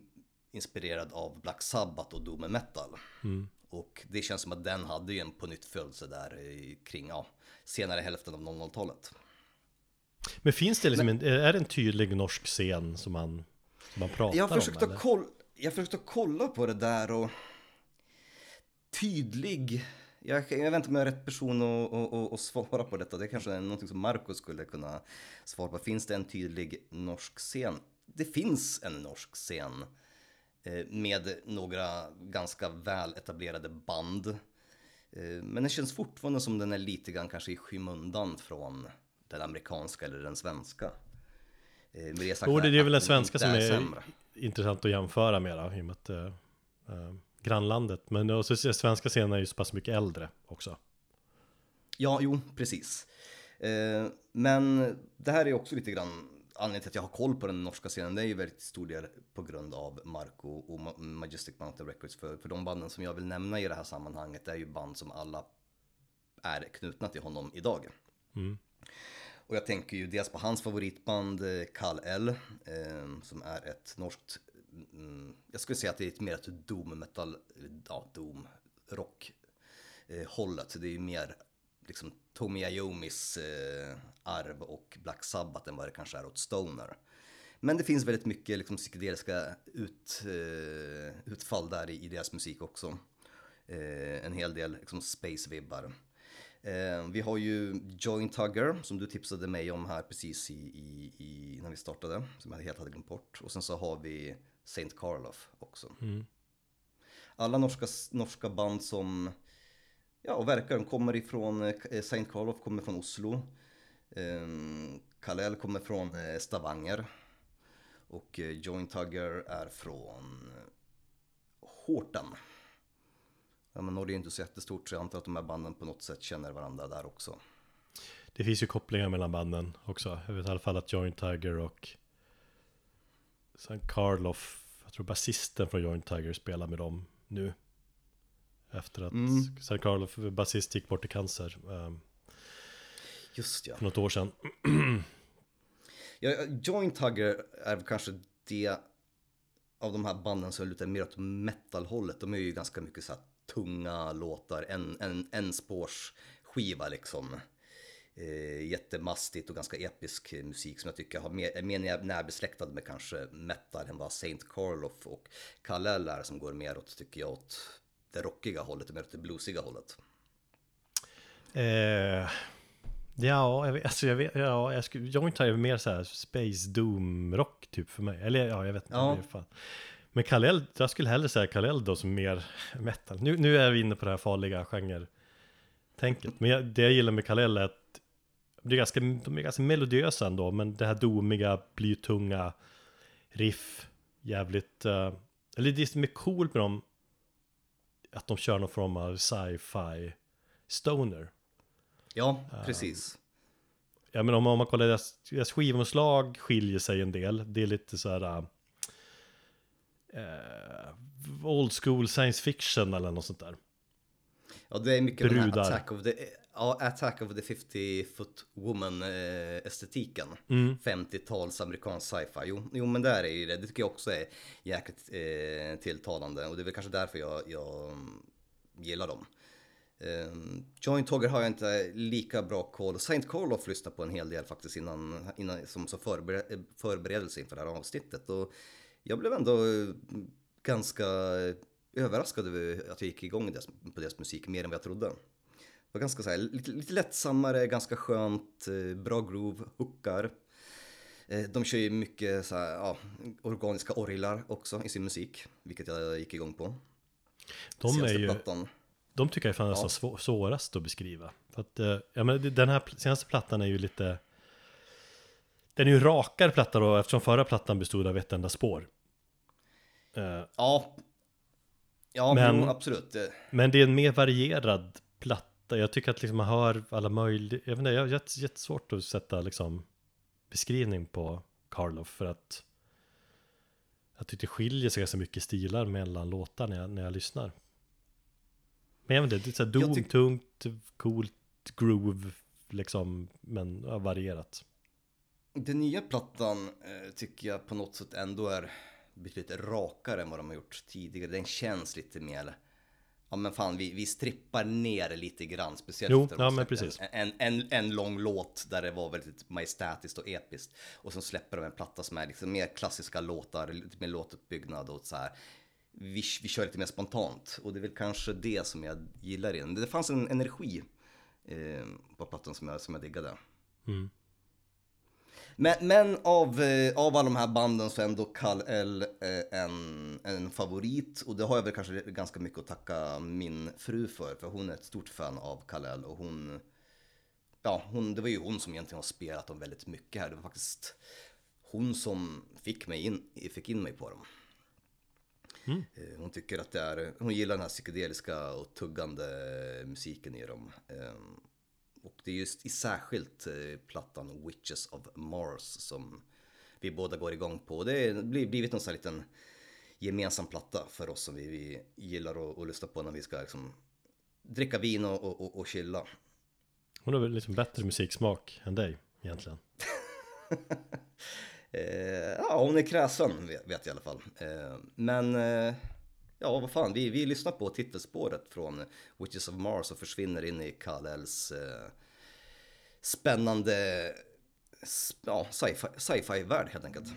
inspirerad av Black Sabbath och Doom metal. Mm. Och det känns som att den hade ju en på nytt födelse där kring ja, senare hälften av 00-talet. Men finns det liksom en, är det en tydlig norsk scen som man, som man pratar Jag försökte, om? att jag försökte kolla på det där och tydlig. Jag, jag jag är rätt person att, att, att, att svara på detta. Det kanske är någonting som Marco skulle kunna svara på. Finns det en tydlig norsk scen? Det finns en norsk scen med några ganska väl etablerade band. Eh, Men det känns fortfarande som den är lite grann kanske i skymundan från den amerikanska eller den svenska. Eh, med det sagt Jo, det är väl den den svenska som är sämre. intressant att jämföra med då, i och med att eh, eh, grannlandet. Men också, så- svenska scenen är ju så pass mycket äldre också. Ja, jo, precis. Eh, men det här är också lite grann anledningen till att jag har koll på den norska scenen. Det är ju väldigt stor del på grund av Marco och Ma- Majestic Mountain Records. För, för de banden som jag vill nämna i det här sammanhanget är ju band som alla är knutna till honom idag. Och jag tänker ju dels på hans favoritband eh, Kal El, eh, som är ett norskt, mm, jag skulle säga att det är ett mer ett doom metal, ja doom rock eh, hållet. Det är ju mer liksom Tommy Iommis eh, arv och Black Sabbath än vad det kanske är åt Stoner. Men det finns väldigt mycket liksom, psykedeliska ut, eh, utfall där i, i deras musik också. Eh, en hel del liksom, space-vibbar. Eh, vi har ju Joint Hugger som du tipsade mig om här precis i, i, i, innan vi startade. Som jag helt hade glömt bort. Och sen så har vi Saint Karloff också. Alla norska, norska band som ja, och verkar, de kommer ifrån, eh, eh, Saint Karloff kommer från Oslo. Ehm, Kalel kommer från eh, Stavanger. Och Joint Hugger är från Horten. Ja, men Norge är inte så jättestort så jag antar att de här banden på något sätt känner varandra där också. Det finns ju kopplingar mellan banden också. Jag vet i alla fall att Joint Tiger och San Karloff, jag tror basisten från Joint Tiger spelar med dem nu. Efter att Mm. Sen Karloff, basist, gick bort i cancer um, Just ja. för något år sedan. ja Joint Hugger är kanske det av de här banden som lutar mer åt metalhållet. De är ju ganska mycket så här tunga låtar, en, en, en spårsskiva liksom. Eh, jättemastigt och ganska episk musik som jag tycker har mer, är mer när- närbesläktad med kanske metal än vad Saint Karloff och Kallel är som går mer åt, tycker jag, åt det rockiga hållet, mer åt det bluesiga hållet. Eh, ja, jag vet, alltså jag vet, ja, jag skulle, Joint Tiger är mer så här Space Doom rock typ för mig. Eller ja, jag vet inte. Ja. Det är fan. Men Kalel, jag skulle hellre säga Kalel då som mer metal. Nu, nu är vi inne på det här farliga genre-tänket. Men jag, det jag gillar med Kalel är att det är ganska, de är ganska melodiösa ändå, men det här domiga, blytunga riff, jävligt, eh, eller det som är coolt med dem, att de kör någon form av sci-fi stoner. Ja, precis. Ja men om, om man kollar deras, deras skivomslag skiljer sig en del. Det är lite så här eh, old school science fiction eller något sånt där. Ja, det är mycket den här Brudar. Attack of the, ja, Attack of the 50 Foot Woman eh, estetiken. Mm. 50-tals amerikansk sci-fi. Jo, jo, men där är ju det. Det tycker jag också är jäkligt eh, tilltalande. Och det är väl kanske därför jag, jag gillar dem. Um, Joint Togger har jag inte lika bra koll. Saint Carlof lyssnade på en hel del faktiskt innan, innan som så förbered, förberedelse inför det här avsnittet. Och jag blev ändå eh, ganska överraskad över att jag gick igång på deras musik mer än vad jag trodde. Var ganska så här, lite, lite lättsammare, ganska skönt, eh, bra groove, hookar. Eh, De kör ju mycket så här, ja, organiska orglar också i sin musik, vilket jag gick igång på. De är Senaste ju, plattan. de tycker jag är fan nästan svå- svårast att beskriva. För att, eh, ja men den här senaste plattan är ju lite... Den är ju rakare platta då, eftersom förra plattan bestod av ett enda spår. Ja, ja Men- absolut. Men det är en mer varierad platta. Jag tycker att liksom man hör alla möjliga... Jag vet inte, jag har jätte- jättesvårt att sätta liksom beskrivning på Karloff för att jag tycker det skiljer sig ganska mycket stilar mellan låtar när jag, när jag lyssnar. Men jag vet inte, det är så här doom, tungt, coolt, groove liksom, men ja, varierat. Den nya plattan eh, tycker jag på något sätt ändå är betydligt rakare än vad de har gjort tidigare. Den känns lite mer, ja men fan vi, vi strippar ner lite grann. Speciellt Jo, efter ja, men precis. En, en, en, lång låt där det var väldigt majestätiskt och episkt. Och så släpper de en platta som är liksom mer klassiska låtar, lite mer låtuppbyggnad och så här. Vi, vi kör lite mer spontant och det är väl kanske det som jag gillar i den. Det fanns en energi eh, på plattan som jag, som jag diggade. Mm. Men, men av, eh, av alla de här banden så är ändå Kal El eh, en, en favorit och det har jag väl kanske ganska mycket att tacka min fru för för hon är ett stort fan av Kal El och hon Ja, hon, det var ju hon som egentligen har spelat dem väldigt mycket här. Det var faktiskt hon som fick, mig in, fick in mig på dem. Eh, Hon tycker att det är, hon gillar den här psykedeliska och tuggande musiken i dem. Och det är just i särskilt eh, plattan Witches of Mars som vi båda går igång på. Det har blivit en sån här liten gemensam platta för oss som vi, vi gillar att, att lyssna på när vi ska liksom dricka vin och, och, och, chilla. Hon har väl liksom bättre musiksmak än dig egentligen. Eh, ja, hon är kräsen vet, vet jag i alla fall. Eh, men eh, ja, vad fan, vi, vi lyssnar på titelspåret från Witches of Mars och försvinner in i Kalels eh, spännande ja, sci-fi, sci-fi värld helt enkelt.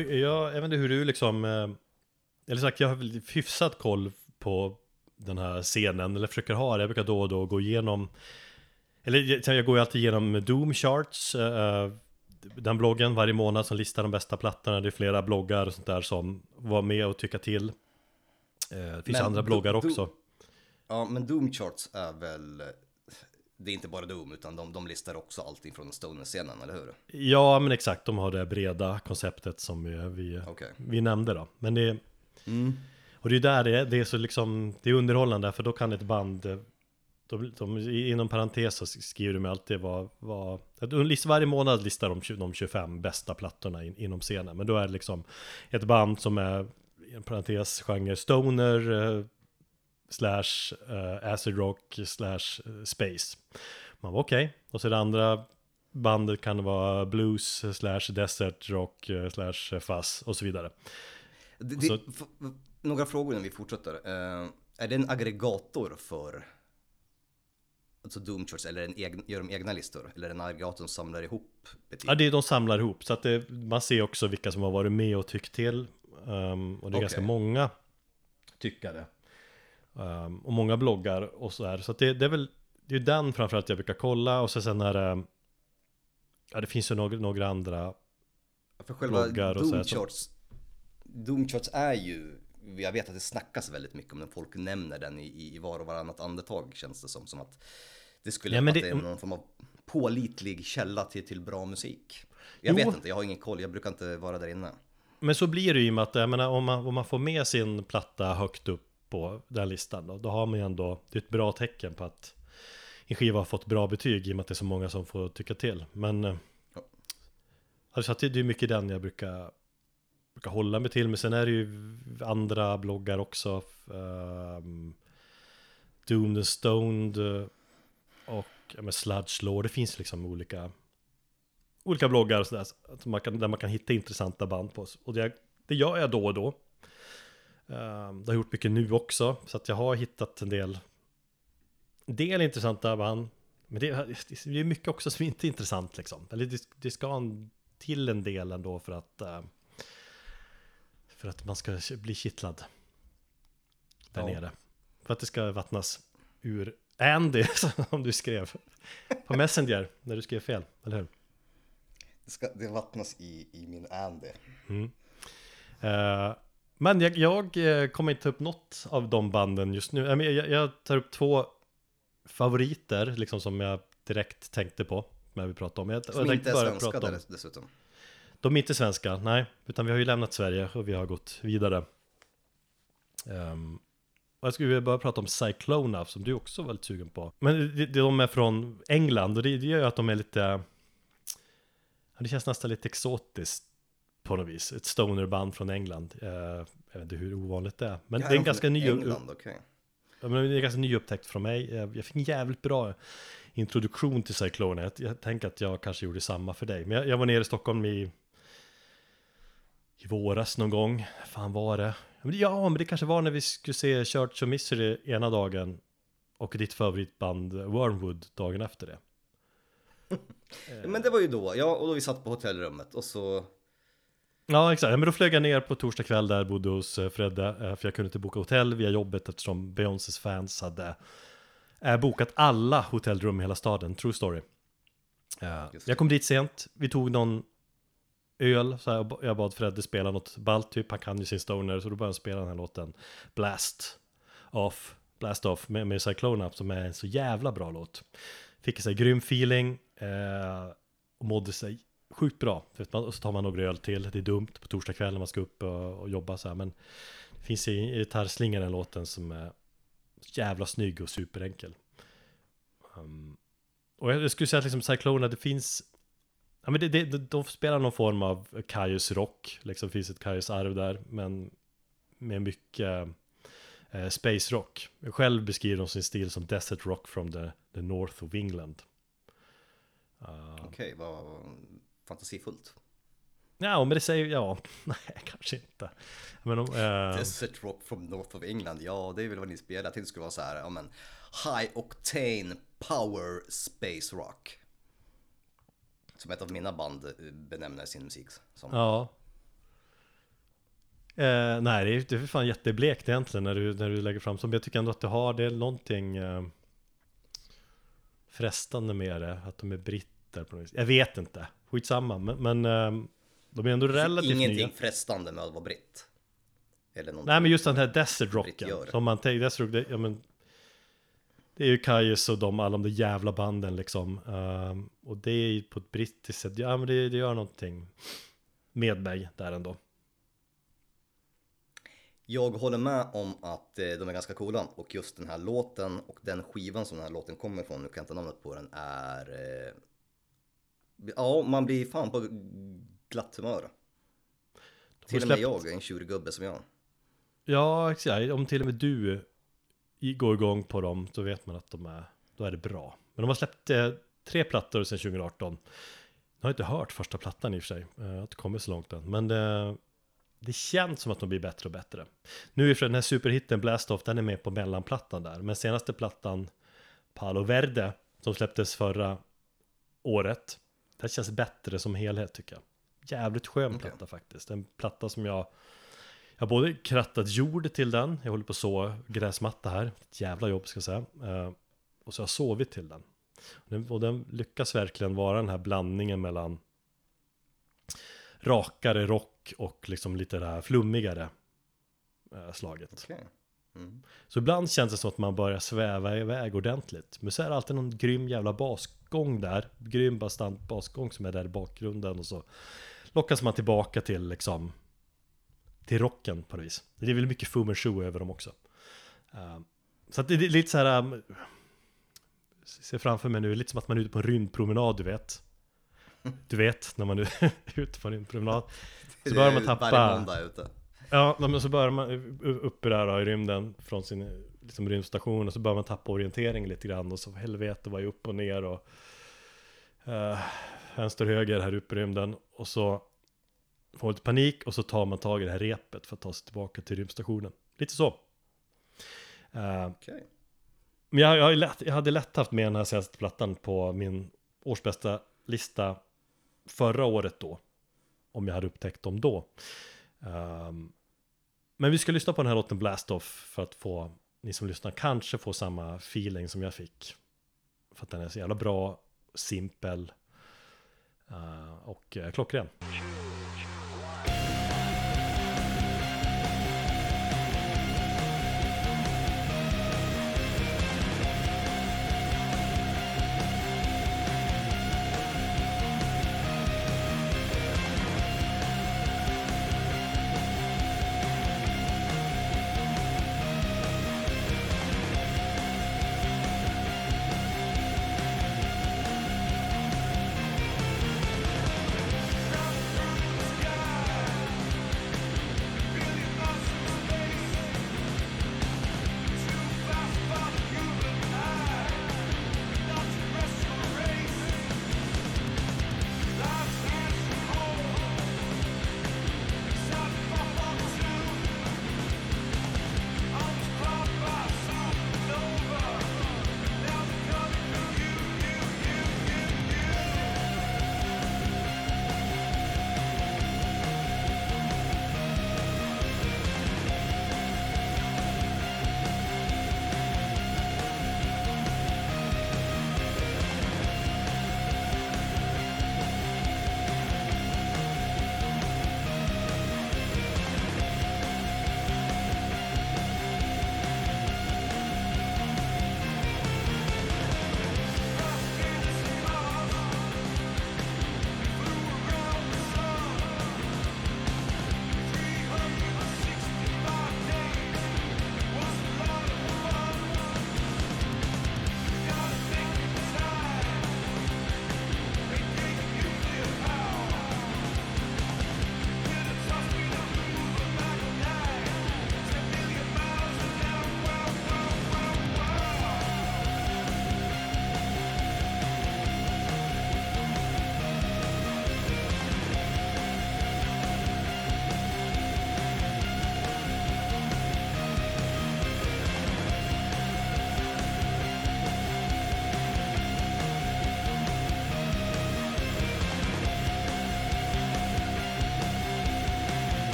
Jag, jag vet inte hur du liksom, eh, eller sagt jag har väl hyfsat koll på den här scenen, eller försöker ha det. Jag brukar då och då gå igenom, eller jag- går ju alltid igenom Doom Charts, eh, den bloggen varje månad som listar de bästa plattorna. Det är flera bloggar och sånt där som var med och tycka till. Eh, Det finns Men andra bloggar också. Ja, men Doom Charts är väl... Det är inte bara Doom, utan de, de listar också allting från Stoner-scenen, eller hur? Ja, men exakt, de har det breda konceptet som vi, Okej. vi nämnde då. Men det, Mm. och det är där det är, det är så liksom, det är underhållande för då kan ett band, de, de, inom parentes så skriver de alltid vad, vad varje månad listar de de 25 bästa plattorna in, inom scenen. Men då är det liksom ett band som är, i en parentes, genre stoner, eh, slash eh, acid rock, slash eh, space. Man var okej. Och så det andra bandet kan vara blues, slash desert rock, eh, slash fuzz och så vidare. Det, det, Så- f- några frågor innan vi fortsätter. Eh, är det en aggregator för alltså Doom Charts, eller en egen, gör de egna listor? Eller det en aggregator som samlar ihop betyg? Ja, det är de samlar ihop. Så att det, man ser också vilka som har varit med och tyckt till. Um, och det är Okej. ganska många tyckare. Um, och många bloggar och så här. Så att det, det är väl, det är den framförallt jag brukar kolla. Och så sen är det, ja det finns ju några, några andra. För själva bloggar och så Doom Charts, Doom Charts är ju, jag vet att det snackas väldigt mycket om den, folk nämner den i, i var och varannat andetag känns det som. Som att det skulle Ja, men att det- det är någon form av pålitlig källa till, till bra musik. Jag Jo. vet inte, jag har ingen koll, jag brukar inte vara där inne. Men så blir det ju med att, jag menar, om man, om man får med sin platta högt upp på den listan då, då har man ju ändå, det är ett bra tecken på att en skiva har fått bra betyg i och med att det är så många som får tycka till. Men eh, Ja. alltså det är mycket den jag brukar, brukar hålla mig till. Men sen är det ju andra bloggar också. Um, Doomed and Stoned eh, och ja, men Sludge Law. Det finns liksom olika olika bloggar och sådär, man kan, där man kan hitta intressanta band på. Och det, det gör jag då och då. Ehm, det har gjort mycket nu också, så att jag har hittat en del, en del intressanta band. Men det, det är mycket också som inte är intressant liksom. Eller det, det ska en, till en del ändå för att, eh, för att man ska bli kittlad. Där Ja. nere. För att det ska vattnas ur Andy, som du skrev på Messenger, när du skrev fel, eller hur? Det, ska, det vattnas i, i min Andy. Eh, men jag, jag eh, kommer inte ta upp något av de banden just nu. Jag, jag tar upp två favoriter, liksom som jag direkt tänkte på när vi pratade om. Jag, Som jag inte är svenska dess- dessutom. De är inte svenska, nej. Utan vi har ju lämnat Sverige och vi har gått vidare. Ehm, och jag skulle vilja bara prata om Cyclona som du också var lite sugen på. Men det- det- de är från England och det, det gör ju att de är lite... Det känns nästan lite exotiskt på något vis. Ett stonerband från England. Eh, jag vet inte hur ovanligt det är. Men Ja, det är en ganska ny... England. Ja, men det är ganska nyupptäckt från mig. Jag jag fick en jävligt bra introduktion till Cyclone. Jag, jag tänker att jag kanske gjorde samma för dig. Men jag, jag var nere i Stockholm i, i våras någon gång. Fan var det? Ja, men det- kanske var när vi skulle se Church of Misery ena dagen och ditt favoritband Wormwood dagen efter det. Men det var ju då, ja, och då vi satt på hotellrummet och så... Ja, exakt. Men då flög jag ner på torsdag kväll där, bodde hos eh, Fredde, eh, för jag kunde inte boka hotell via jobbet eftersom Beyoncés fans hade eh, bokat alla hotellrum i hela staden, true story. Jag kom dit sent, vi tog någon öl, så jag bad Fredde spela något ballt, typ, han kan ju sin stoner, så då började han spela den här låten Blast Off, Blast Off med, med Cyclone Up, som är en så jävla bra låt. Fick en så här grym feeling, eh, och mådde sig sjukt bra. För man, och så tar man några öl till, det är dumt på torsdag kväll när man ska upp och, och jobba så här, men det finns i gitarrslingan den låten som är jävla snygg och superenkel. Um, och jag skulle säga att liksom Cyclona, det finns Ja men det, det, de spelar någon form av Kaius rock, liksom det finns ett Kaius arv där, men med mycket eh, space rock. Själv beskriver de sin stil som desert rock from the, the north of England. Uh, Okej, vad fantasifullt. Ja, men det säger, ja, nej kanske inte. Men om, eh, Desert Rock from North of England, ja det är väl vad ni spelar. Jag tänkte det skulle vara så här, ja men High Octane Power Space Rock. Som ett av mina band eh, benämner sin musik som. ja. Eh, nej, det är, det är för fan jätteblekt egentligen när du, när du lägger fram. Men jag tycker ändå att du har, det är någonting eh, frestande med det. Att de är britter på något vis. Jag vet inte, skitsamma. Men, men eh, de är ändå relativt Ingenting nya. frestande med att vara britt. Eller någonting. Nej men just den här desert rocken. Som man tänker, desert rock, det, ja, men, det är ju Kajus och de, alla de där jävla banden liksom. Ehm, och det är ju på ett brittiskt sätt, ja men det, det gör någonting med mig där ändå. Jag håller med om att eh, de är ganska coola och just den här låten och den skivan som den här låten kommer ifrån, nu kan jag inte namnet på den, är... Eh, ja, man blir fan på glatt humör. Till och med släppt- jag, en tjurgubbe som jag. Ja, exakt. Om till och med du går igång på dem, så vet man att de är, då är det bra. Men de har släppt eh, tre plattor sedan 2018. Jag har inte hört första plattan i och för sig, jag har inte kommit så långt än. Men det, det känns som att de blir bättre och bättre. Nu är för den här superhitten Blast Off, den är med på mellanplattan där. Men senaste plattan, Palo Verde, som släpptes förra året, det känns bättre som helhet tycker jag. Jävligt skön platta faktiskt. En platta som jag jag har både krattat jord till den, jag håller på att så gräsmatta här, ett jävla jobb ska jag säga. Eh, och så har jag sovit till den. Och den. Och den lyckas verkligen vara den här blandningen mellan rakare rock och liksom lite det här flummigare eh, slaget. Okej. Mm. Så ibland känns det som att man börjar sväva iväg ordentligt. Men så är det alltid någon grym jävla basgång där. Grym bastant basgång som är där i bakgrunden och så lockas man tillbaka till liksom till rocken på något vis. Det är väl mycket Fu Manchu över dem också. Uh, så att det är lite så här um, ser framför mig nu, lite som att man är ute på en rymdpromenad, du vet. Du vet, när man är ute på en rymdpromenad. Så börjar man tappa... Varje måndag ute. Ja, men så börjar man uppe där då, i rymden från sin liksom, rymdstation och så börjar man tappa orientering lite grann och så helvete vad är upp och ner och uh, vänster höger här uppe i rymden och så får man lite panik och så tar man tag i det här repet för att ta sig tillbaka till rymdstationen. Lite så. Eh, Okej. men jag, jag, lätt, jag hade lätt haft med den här senaste plattan på min årsbästa lista förra året då. Om jag hade upptäckt dem då. Ehm, men vi ska lyssna på den här låten Blast Off för att få, ni som lyssnar, kanske får samma feeling som jag fick. För att den är så jävla bra, simpel uh, och uh, klockren.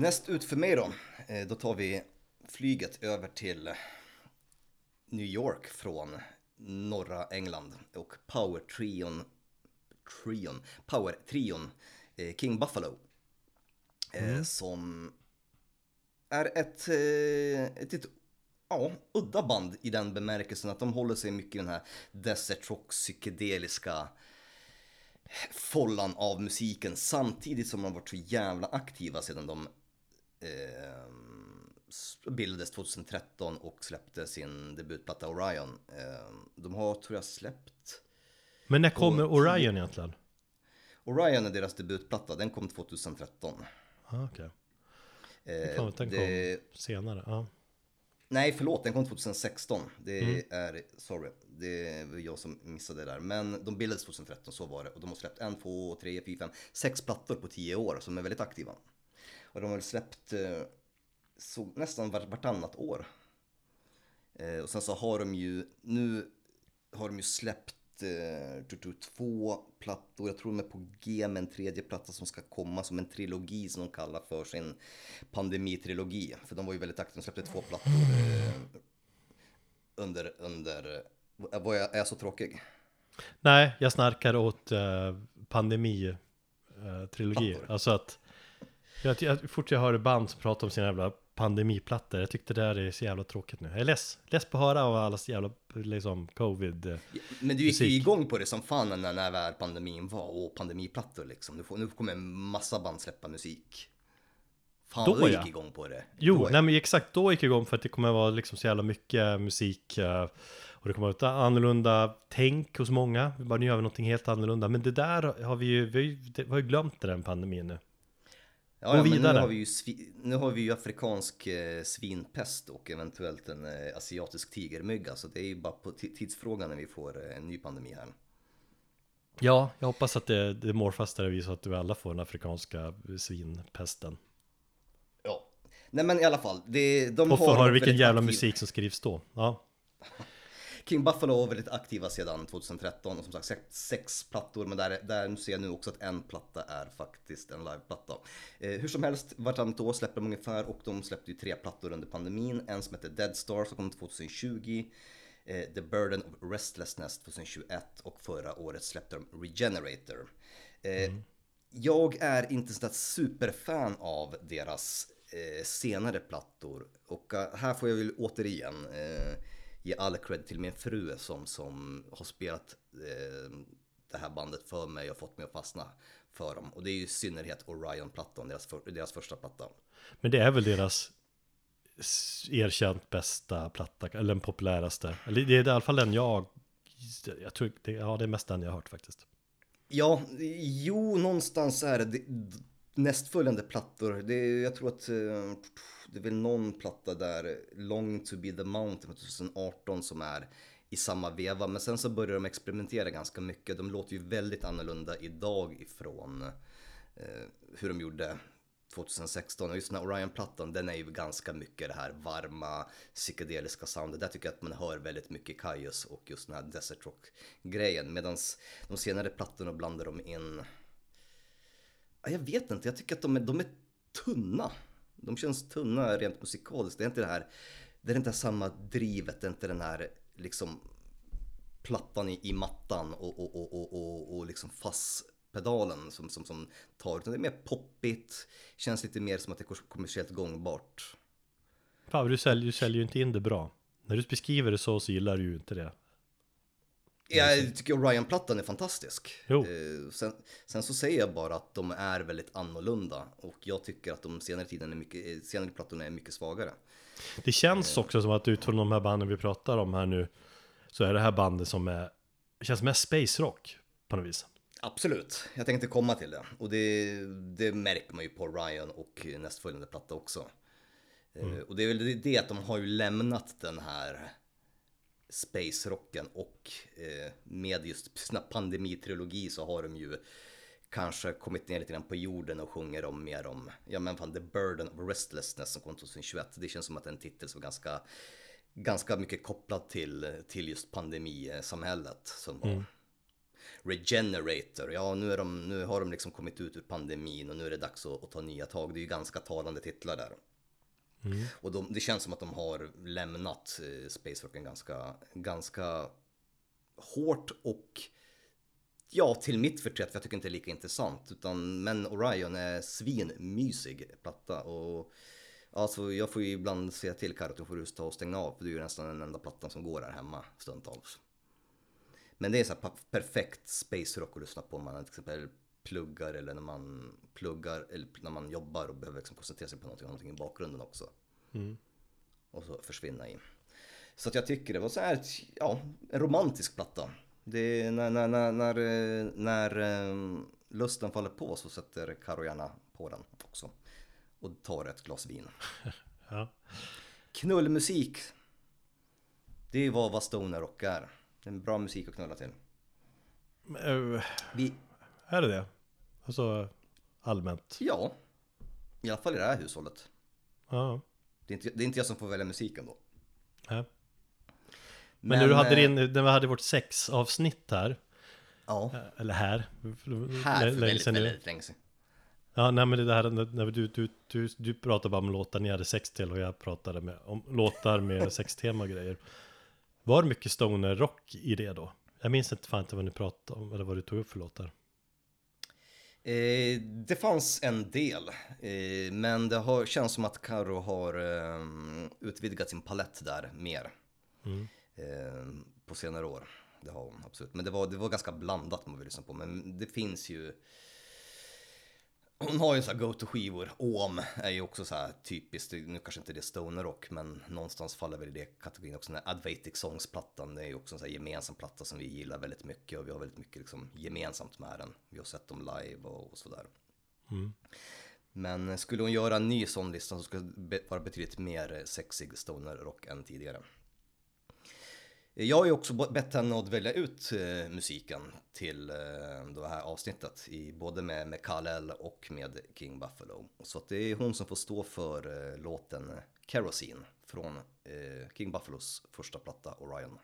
Näst ut för mig då, eh, då tar vi flyget över till New York från norra England och power-trion, trion, power-trion eh, King Buffalo. Eh, Som är ett, ett, ett ja, udda band i den bemärkelsen att de håller sig mycket i den här desert rock psykedeliska follan av musiken samtidigt som de har varit så jävla aktiva sedan de eh, bildades 2013 och släppte sin debutplatta Orion. Eh, de har, tror jag, släppt Men när kommer Och- Orion egentligen? Orion är deras debutplatta, den kom 2013. Ah, okej. Eh, Fan, den det- kom senare. Ja. Nej, förlåt, den kom 2016. Det Mm. är, sorry, det var jag som missade det där. Men de bildades 2013, så var det. Och de har släppt en, två, tre, fyra, fem, sex plattor på tio år som är väldigt aktiva. Och de har väl släppt eh, så, nästan var, vartannat år. Eh, och sen så har de ju, nu har de ju släppt eh, två plattor, jag tror de är på G med en tredje platta som ska komma som en trilogi som de kallar för sin pandemitrilogi. För de var ju väldigt aktiva, de släppte två plattor eh, under, under, eh, var jag, är jag så tråkig? Nej, jag snarkar åt uh, pandemi-trilogi. Plattor. alltså att jag, jag, fort jag hör band som pratar om sina jävla pandemiplattor, jag tyckte det där är så jävla tråkigt nu. Jag är less, less på att höra av allas jävla liksom covid. eh, Men du gick ju igång på det som fan när, när väl pandemin var och pandemiplattor liksom. Nu, får, nu kommer en massa band släppa musik. Fan Då, ja. gick igång på det. Jo, Då, nej men exakt då gick jag igång för att det kommer vara liksom så jävla mycket musik eh, och det kommer vara ett annorlunda tänk hos många. Vi bara nu gör vi någonting helt annorlunda. Men det där har vi ju, vi har ju glömt den pandemin nu. Ja, ja, men. Nu har vi ju, nu har vi afrikansk eh, svinpest och eventuellt en eh, asiatisk tigermygga. Så det är ju bara på ti- tidsfrågan när vi får eh, en ny pandemi här. Ja, jag hoppas att det, det morfas där visar att vi alla får den afrikanska svinpesten. Ja. Nej men i alla fall. Det, de Och få har höra vilken jävla aktiva- musik som skrivs då. Ja, King Buffalo var väldigt aktiva sedan 2013 och som sagt sex, sex plattor men där, där ser jag nu också att en platta är faktiskt en liveplatta. Eh, hur som helst, vartannat år släpper de ungefär och de släppte ju tre plattor under pandemin. En som heter Dead Star som kom 2020, eh, The Burden of Restlessness 2021 och förra året släppte de Regenerator. Eh, Jag är inte så där superfan av deras eh, senare plattor och eh, här får jag väl återigen eh, ge all cred till min fru som, som har spelat eh, det här bandet för mig och fått mig att fastna för dem. Och det är ju i synnerhet Orion-plattan, deras, för, deras första platta. men det är väl deras erkänt bästa platta, eller den populäraste. Eller det är i alla fall den jag, jag tror, det, ja det är mest den jag har hört faktiskt. Ja, jo, någonstans är det, det nästföljande plattor. Det, jag tror att eh, det är väl någon platta där, Long to be the mountain från 2018 som är i samma veva. Men sen så börjar de experimentera ganska mycket. De låter ju väldigt annorlunda idag ifrån eh, hur de gjorde 2016 och just den här Orion-plattan den är ju ganska mycket det här varma psykedeliska soundet. Där tycker jag att man hör väldigt mycket Kaius och just den här Desert Rock-grejen. Medan de senare plattorna blandar de in jag vet inte, jag tycker att de är, de är tunna. De känns tunna rent musikaliskt. Det är inte det här, det är inte samma drivet, det är inte den här liksom plattan i, i mattan och, och, och, och, och, och liksom fasspedalen som, som, som tar, utan det är mer poppigt, känns lite mer som att det är kommersiellt gångbart. Fan, du säljer, du säljer ju inte in det bra. När du beskriver det så, så gillar du ju inte det. Jag tycker Orion-plattan är fantastisk. Eh, Sen, sen så säger jag bara att de är väldigt annorlunda och jag tycker att de senare tiden är mycket, eh, senare plattorna är mycket svagare. Det känns Eh. också som att utifrån de här banden vi pratar om här nu, så är det här bandet som är, känns mest space rock på något vis. Absolut, jag tänkte komma till det. Och det, det märker man ju på Ryan och nästföljande platta också. Eh, Och det är väl det att de har ju lämnat den här space-rocken och eh, med just sina pandemitrilogi så har de ju kanske kommit ner lite grann på jorden och sjunger om mer om, ja men fan The Burden of Restlessness som kom 2021. Det känns som att det är en titel som ganska, ganska mycket kopplad till, till just pandemisamhället som var. Regenerator, ja nu, är de, nu har de liksom kommit ut ur pandemin och nu är det dags att, att ta nya tag. Det är ju ganska talande titlar där. Mm. Och de, det känns som att de har lämnat eh, Space Rocken ganska, ganska hårt och ja, till mitt förtret, för jag tycker inte det är lika intressant. Utan, men Orion är svinmysig platta och alltså jag får ju ibland säga till Karro att hon får ta och stänga av, för det är ju nästan den enda plattan som går här hemma stundtals. Men det är så här perfekt space rock att lyssna på om man till exempel pluggar eller när man pluggar eller när man jobbar och behöver liksom koncentrera sig på någonting, någonting i bakgrunden också. Och så försvinna in. Så att jag tycker det var så här, ja, en romantisk platta. Det är när, när, när, när, eh, när eh, lusten faller på så sätter Karo gärna på den också. Och tar ett glas vin. Ja. Knullmusik. Det är vad, stoner rock är. Det är en bra musik att knulla till. Eh, Vi, Är det det? Alltså allmänt? ja, i alla fall i det här hushållet. Ja. Det är inte, det är inte jag som får välja musiken då. ja. Men, när du hade eh, din, när vi hade vårt sexavsnitt här Ja, Eller här här länge väldigt, sedan väldigt länge sedan. Ja, nej men det här när, när du, du, du, du pratade bara om låtar ni hade sex till och jag pratade med, om låtar med sextema och grejer. Var det mycket stoner rock i det då? Jag minns inte fan inte vad ni pratade om eller vad du tog upp för låtar. Eh, det fanns en del, eh, men det har, känns som att Karo har eh, utvidgat sin palett där mer eh, på senare år. Det har hon absolut, men det var, det var ganska blandat man vill lyssna på. Men det finns ju hon har ju så här go-to-skivor. Om är ju också så här typiskt, nu kanske inte det är stoner rock, men någonstans faller väl i det kategorin också. Den här Advatic Songs-plattan, det är ju också en så här gemensam platta som vi gillar väldigt mycket och vi har väldigt mycket liksom gemensamt med den. Vi har sett dem live och, och sådär. Men skulle hon göra en ny sån lista så skulle det vara betydligt mer sexig stoner rock än tidigare. Jag har ju också bett henne att välja ut eh, musiken till eh, det här avsnittet, i, både med, med och med King Buffalo. Så att det är hon som får stå för eh, låten Kerosene från King Buffalos första platta Orion.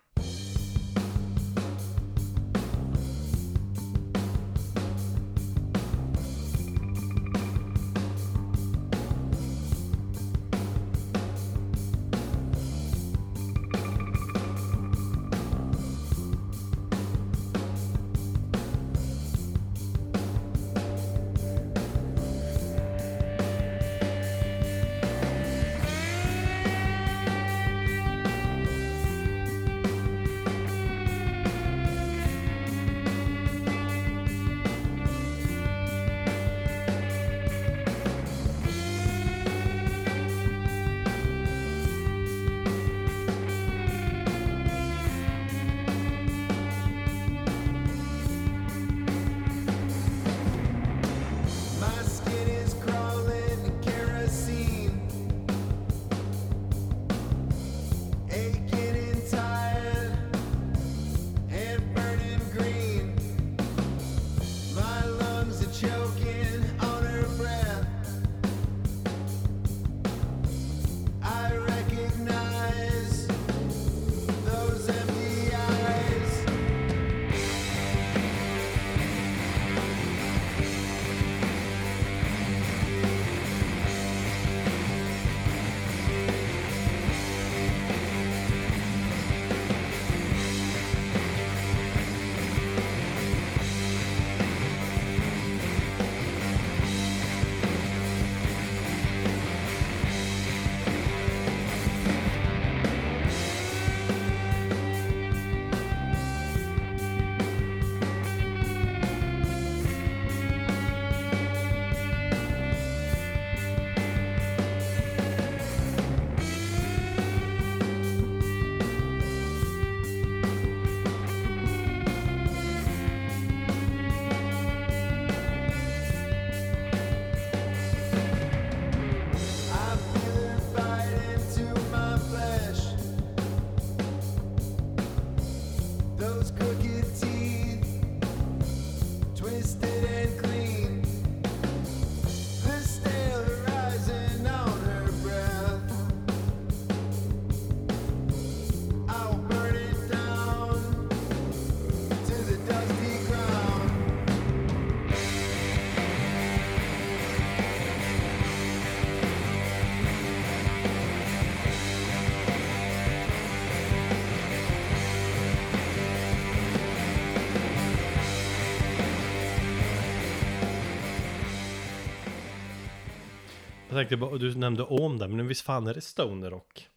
Jag tänkte bara, du nämnde om det, men visst fan är det stoner rock?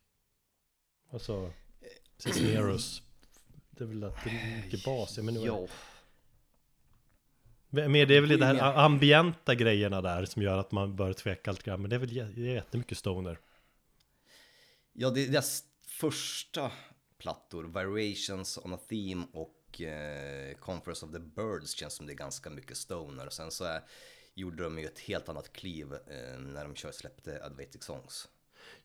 Alltså, Cisneros. Det är väl att det är mycket bas, men nu är det... Men det är väl det här ambienta grejerna där som gör att man bör tveka lite grann. Men det är väl jättemycket stoner. ja det är deras första plattor, Variations on a Theme och eh, Conference of the Birds känns som det är ganska mycket stoner. Och sen så är, gjorde de ju ett helt annat kliv eh, när de kör släppte Advatic Songs.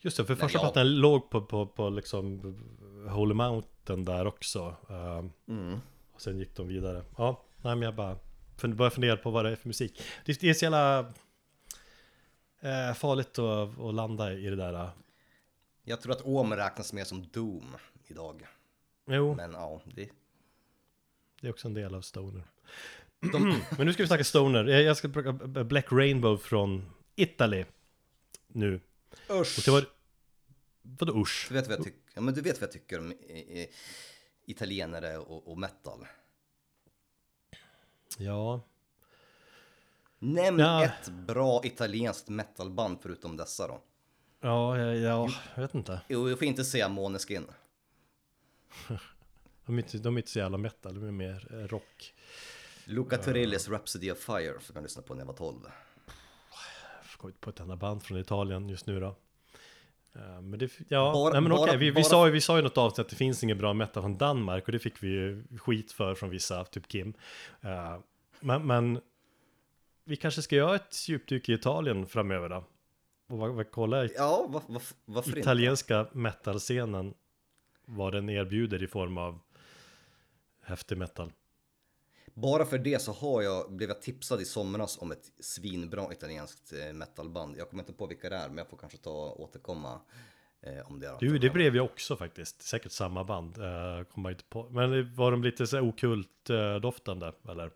Just det, för första ja. plattan låg på, på, på liksom Holy Mountain där också. Ehm, Mm. och sen gick de vidare. Ja, nej men jag bara fund- började fundera på vad det är för musik. Det, det är så jävla eh, farligt att, att landa i det där. Jag tror att Om räknas mer som Doom idag. Jo, Men ja, det, det är också en del av Stoner. De, Men nu ska vi snacka Stoner. Jag jag ska Black Rainbow från Italy. Nu. usch! Och det var... Vadå usch? Du vet vad jag tycker, ja, men du vet vad jag tycker om i, i, italienare och, och metal. Ja. Nämn Ja. ett bra italienskt metalband förutom dessa då. Ja, ja, ja, jag vet inte. Jo, jag får inte säga Måneskin. De är inte, de är inte så jävla metal, de är mer eh, rock. Luca Turillis Rhapsody of Fire som jag lyssnade på när jag var 12. Jag kommer inte på ett enda band från Italien just nu då. Eh, Men det, ja, Bara- nej men bara- okej, vi, vi, sa, vi sa ju något avsnitt att det finns ingen bra metal från Danmark och det fick vi ju skit för från vissa, typ Kim. Eh, Men, men vi kanske ska göra ett djupdyk i Italien framöver då. Och vad, vad, kolla Ja, var, var, varför inte? italienska metalscenen, vad den erbjuder i form av häftig metal. Bara för det så har jag, blev jag tipsad i somras om ett svinbra italienskt eh, metalband. Jag kommer inte på vilka det är, men jag får kanske ta och återkomma eh, om det. Du, det blev jag också faktiskt. Säkert samma band. Uh, kommer inte på. Men var de lite så okult uh, doftande, eller?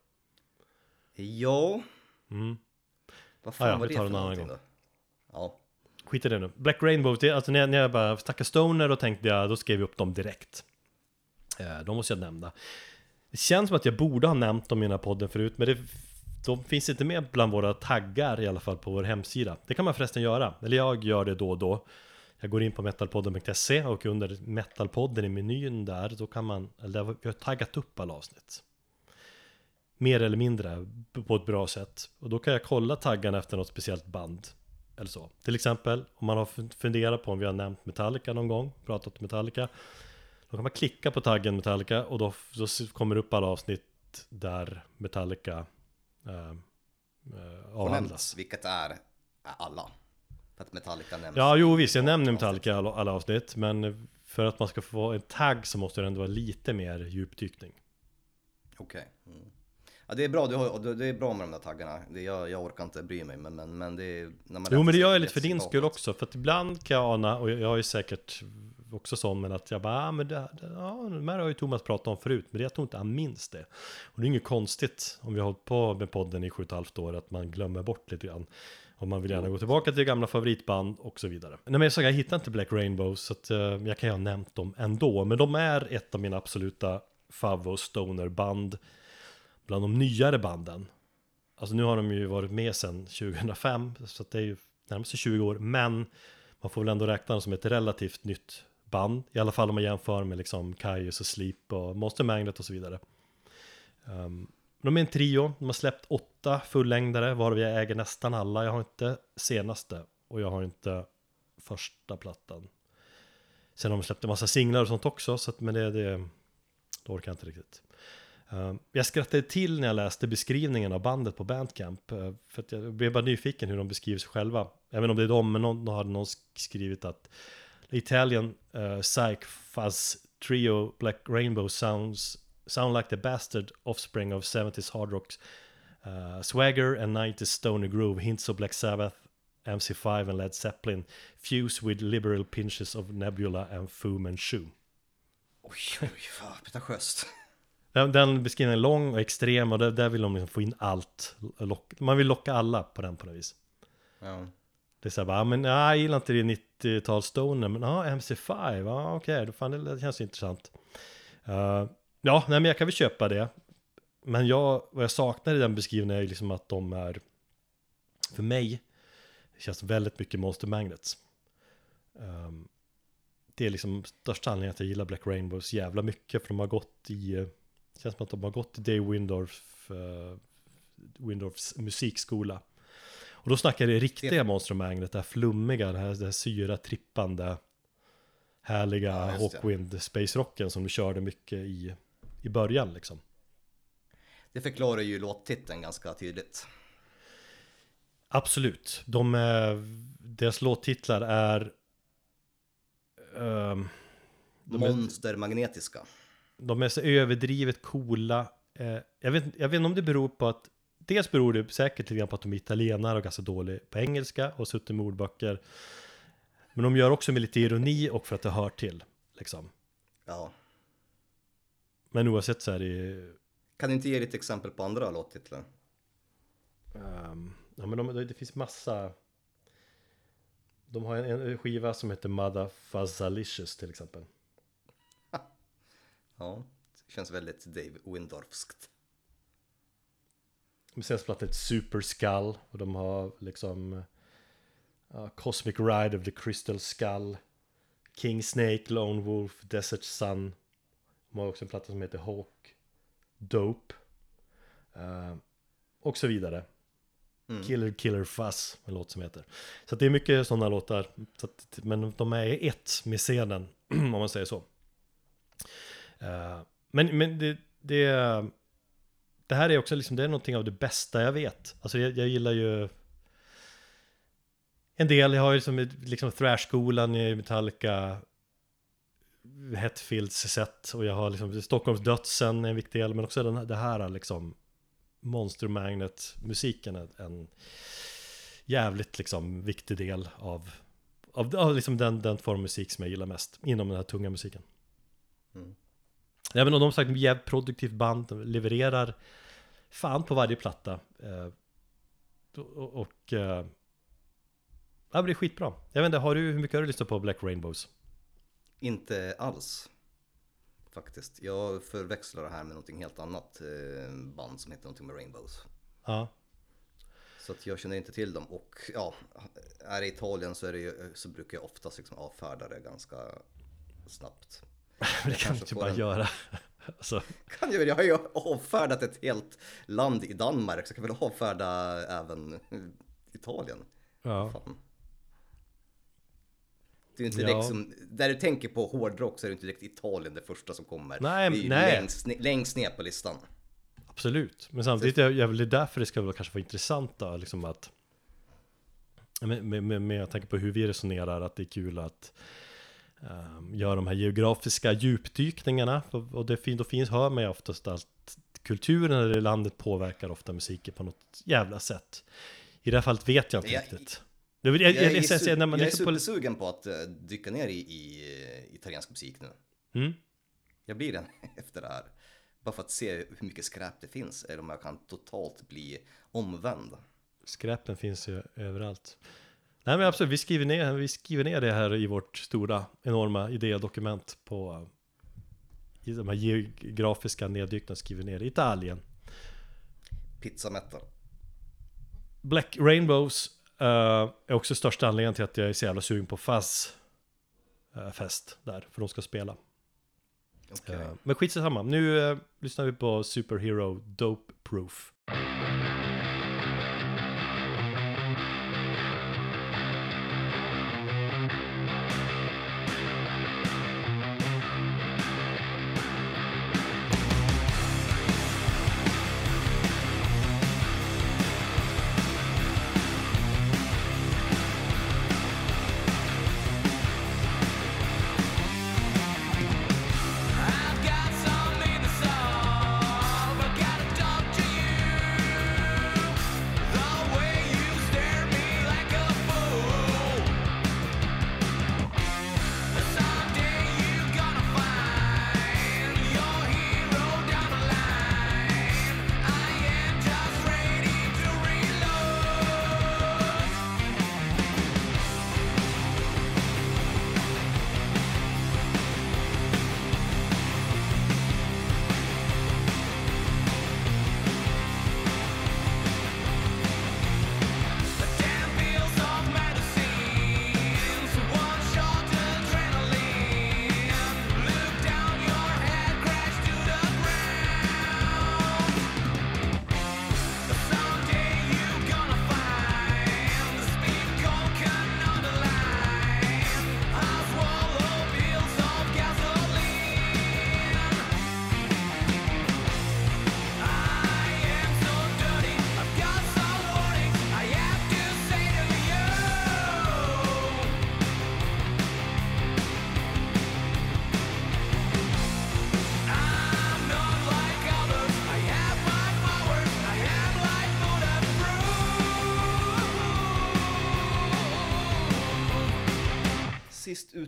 Ja, Mm. vad fan Ah, ja, var det för någonting gång. då? Ja, Skit i det nu. Black Rainbow, det, alltså när jag, när jag bara snackade Stoner, då tänkte jag, då skrev jag upp dem direkt. Uh, de måste jag nämna. Det känns som att jag borde ha nämnt dem i den här podden förut, men det, de finns inte med bland våra taggar i alla fall på vår hemsida. Det kan man förresten göra, eller jag gör det då och då. Jag går in på metalpodden.se och under metalpodden i menyn där, då kan man, eller vi har taggat upp alla avsnitt. Mer eller mindre, på ett bra sätt. Och då kan jag kolla taggarna efter något speciellt band. Eller så. Till exempel, om man har funderat på om vi har nämnt Metallica någon gång, pratat om Metallica. Då kan man klicka på taggen Metallica och då, då kommer det upp alla avsnitt där Metallica eh, eh, avhandlas. nämns, vilket är, är alla. För att Metallica nämns. Ja, jo visst, jag nämner Metallica i alla, alla avsnitt, men för att man ska få en tagg så måste det ändå vara lite mer djupdykning. Okej. Mm. Ja, det är bra, du har, det är bra med de där taggarna. Det, jag, jag orkar inte bry mig, men, men, men det är... När man Jo, men det gör jag lite för din skull också, för att ibland kan jag ana, och jag är säkert också sån, men att jag bara, ah, men det, det, ja, de här har ju Thomas pratat om förut, men jag tror inte han minns det. Och det är inget konstigt om vi har hållit på med podden i sju och ett halvt år, att man glömmer bort lite grann. Och man vill gärna gå tillbaka till gamla favoritband och så vidare. Nej men jag sa, jag hittar inte Black Rainbow, så att, eh, jag kan ju ha nämnt dem ändå. Men de är ett av mina absoluta fav och stoner-band. Bland de nyare banden. Alltså nu har de ju varit med sedan 2005, så att det är ju närmast 20 år. Men man får väl ändå räkna dem som ett relativt nytt band. I alla fall om man jämför med liksom Kaius och Sleep och Monster Magnet och så vidare. Um, de är en trio, de har släppt åtta fullängdare, varav jag äger nästan alla. Jag har inte senaste och jag har inte första plattan. Sen har de släppt en massa singlar och sånt också, så att, men det, det, det orkar jag inte riktigt. Um, jag skrattade till när jag läste beskrivningen av bandet på Bandcamp. uh, för att jag blev bara nyfiken hur de beskriver sig själva. Även om det är de, men någon, någon hade någon skrivit att The Italian uh, psych fuzz trio Black Rainbow sounds sound like the bastard offspring of 70s hard rocks uh, swagger and 90s stoner groove, hints of Black Sabbath, MC5 and Led Zeppelin, fuse with liberal pinches of Nebula and Fu Manchu. Oj, oj, vad pretentiöst. Den, den beskrivningen är lång och extrem och där, där vill de liksom få in allt. Lock, man vill locka alla på den på något vis. Ja. Det är så här bara, ah, men nej, jag gillar inte det 90-tal stoner, men ah, ja, MC5, ja okej, då fan det känns intressant. Uh, ja, nej men jag kan väl köpa det. Men jag, vad jag saknar i den beskrivningen är ju liksom att de är, för mig, Det känns väldigt mycket Monster Magnets. Um, det är liksom största anledningen att jag gillar Black Rainbow så jävla mycket. För de har gått i, det känns som att de har gått i Dave Windorf, uh, Windorfs musikskola. Och då snackar det riktiga Monster Magnet, det här flummiga, det här, det här syratrippande, härliga Ja. Hawkwind Space Rocken som du körde mycket i, i början liksom. Det förklarar ju låttiteln ganska tydligt. Absolut. De, eh, deras låttitlar är... ehm, de, är Monstermagnetiska. de är så överdrivet coola. Eh, jag, vet, jag vet inte om det beror på att... Dels beror det säkert lite grann på att de är italienare och ganska dåliga på engelska och suttit med ordböcker. Men de gör också med lite ironi och för att det hör till. Liksom. Ja. Men oavsett så är det... Kan du inte ge lite exempel på andra låttitlar? ehm, ja, men de, det finns massa... De har en, en skiva som heter Mother Fuzzalicious till exempel. Ja, det känns väldigt Dave Windorfskt. De senaste plattan heter Super Skull och de har liksom ja, Cosmic Ride of the Crystal Skull King Snake, Lone Wolf, Desert Sun. De har också en platta som heter Hawk Dope eh, Och så vidare. Killer Killer Fuzz, en låt som heter. Så det är mycket sådana låtar. Så att, Men de är ett med scenen Om man säger så. Eh, Men, men det, det det här är också liksom, det är någonting av det bästa jag vet. Alltså jag, jag gillar ju en del, jag har ju liksom, liksom Thrash-skolan i Metallica Hetfields set och jag har liksom Stockholms dödsen är en viktig del men också den, det här liksom Monster Magnet musiken är en jävligt liksom viktig del av, av, av liksom den, den form av musik som jag gillar mest inom den här tunga musiken. Mm. Även om de sagt jävligt produktivt band, de levererar fan på varje platta. Eh, och, och eh, ja, det är skitbra. Jag vet inte, har du, hur mycket har du lyssnat på Black Rainbows? Inte alls. Faktiskt. Jag förväxlar det här med någonting helt annat eh, band som heter någonting med Rainbows. Ja, Så att jag känner inte till dem och ja, är det Italien så, är det ju, så brukar jag oftast liksom avfärda det ganska snabbt. det kan du inte bara en- göra. alltså, Kan jag, jag har ju avfärdat ett helt land i Danmark så kan väl avfärda även Italien. ja. Fan. Det är inte Ja. som, där du tänker på hårdrock så är det inte direkt Italien det första som kommer. Nej, det är nej. Längst, längst ner på listan. Absolut, men samtidigt är det därför det ska väl kanske vara intressant då, liksom att med, med, med, med tanke på hur vi resonerar, att det är kul att um, göra de här geografiska djupdykningarna och, det fin, då finns, hör man ju oftast att kulturen i landet påverkar ofta musiken på något jävla sätt I det här fallet vet jag inte Jag- riktigt jag, jag, Jag är, jag, jag, su- när man jag är på, supersugen på att uh, dyka ner i, i eh, italiensk musik nu. mm, Jag blir den efter det här. Bara för att se hur mycket skräp det finns eller om jag kan totalt bli omvänd. Skräpen finns ju överallt Nej men absolut, vi skriver, ner, vi skriver ner det här i vårt stora, enorma idédokument på i de här geografiska neddykningarna skriver ner Italien Pizza metal. Black Rainbows eh, är också största anledningen till att jag är så jävla sugen på Fuzz eh, fest där, för de ska spela Okej. Eh, Men skitsamma, nu uh, lyssnar vi på Superhero Dope Proof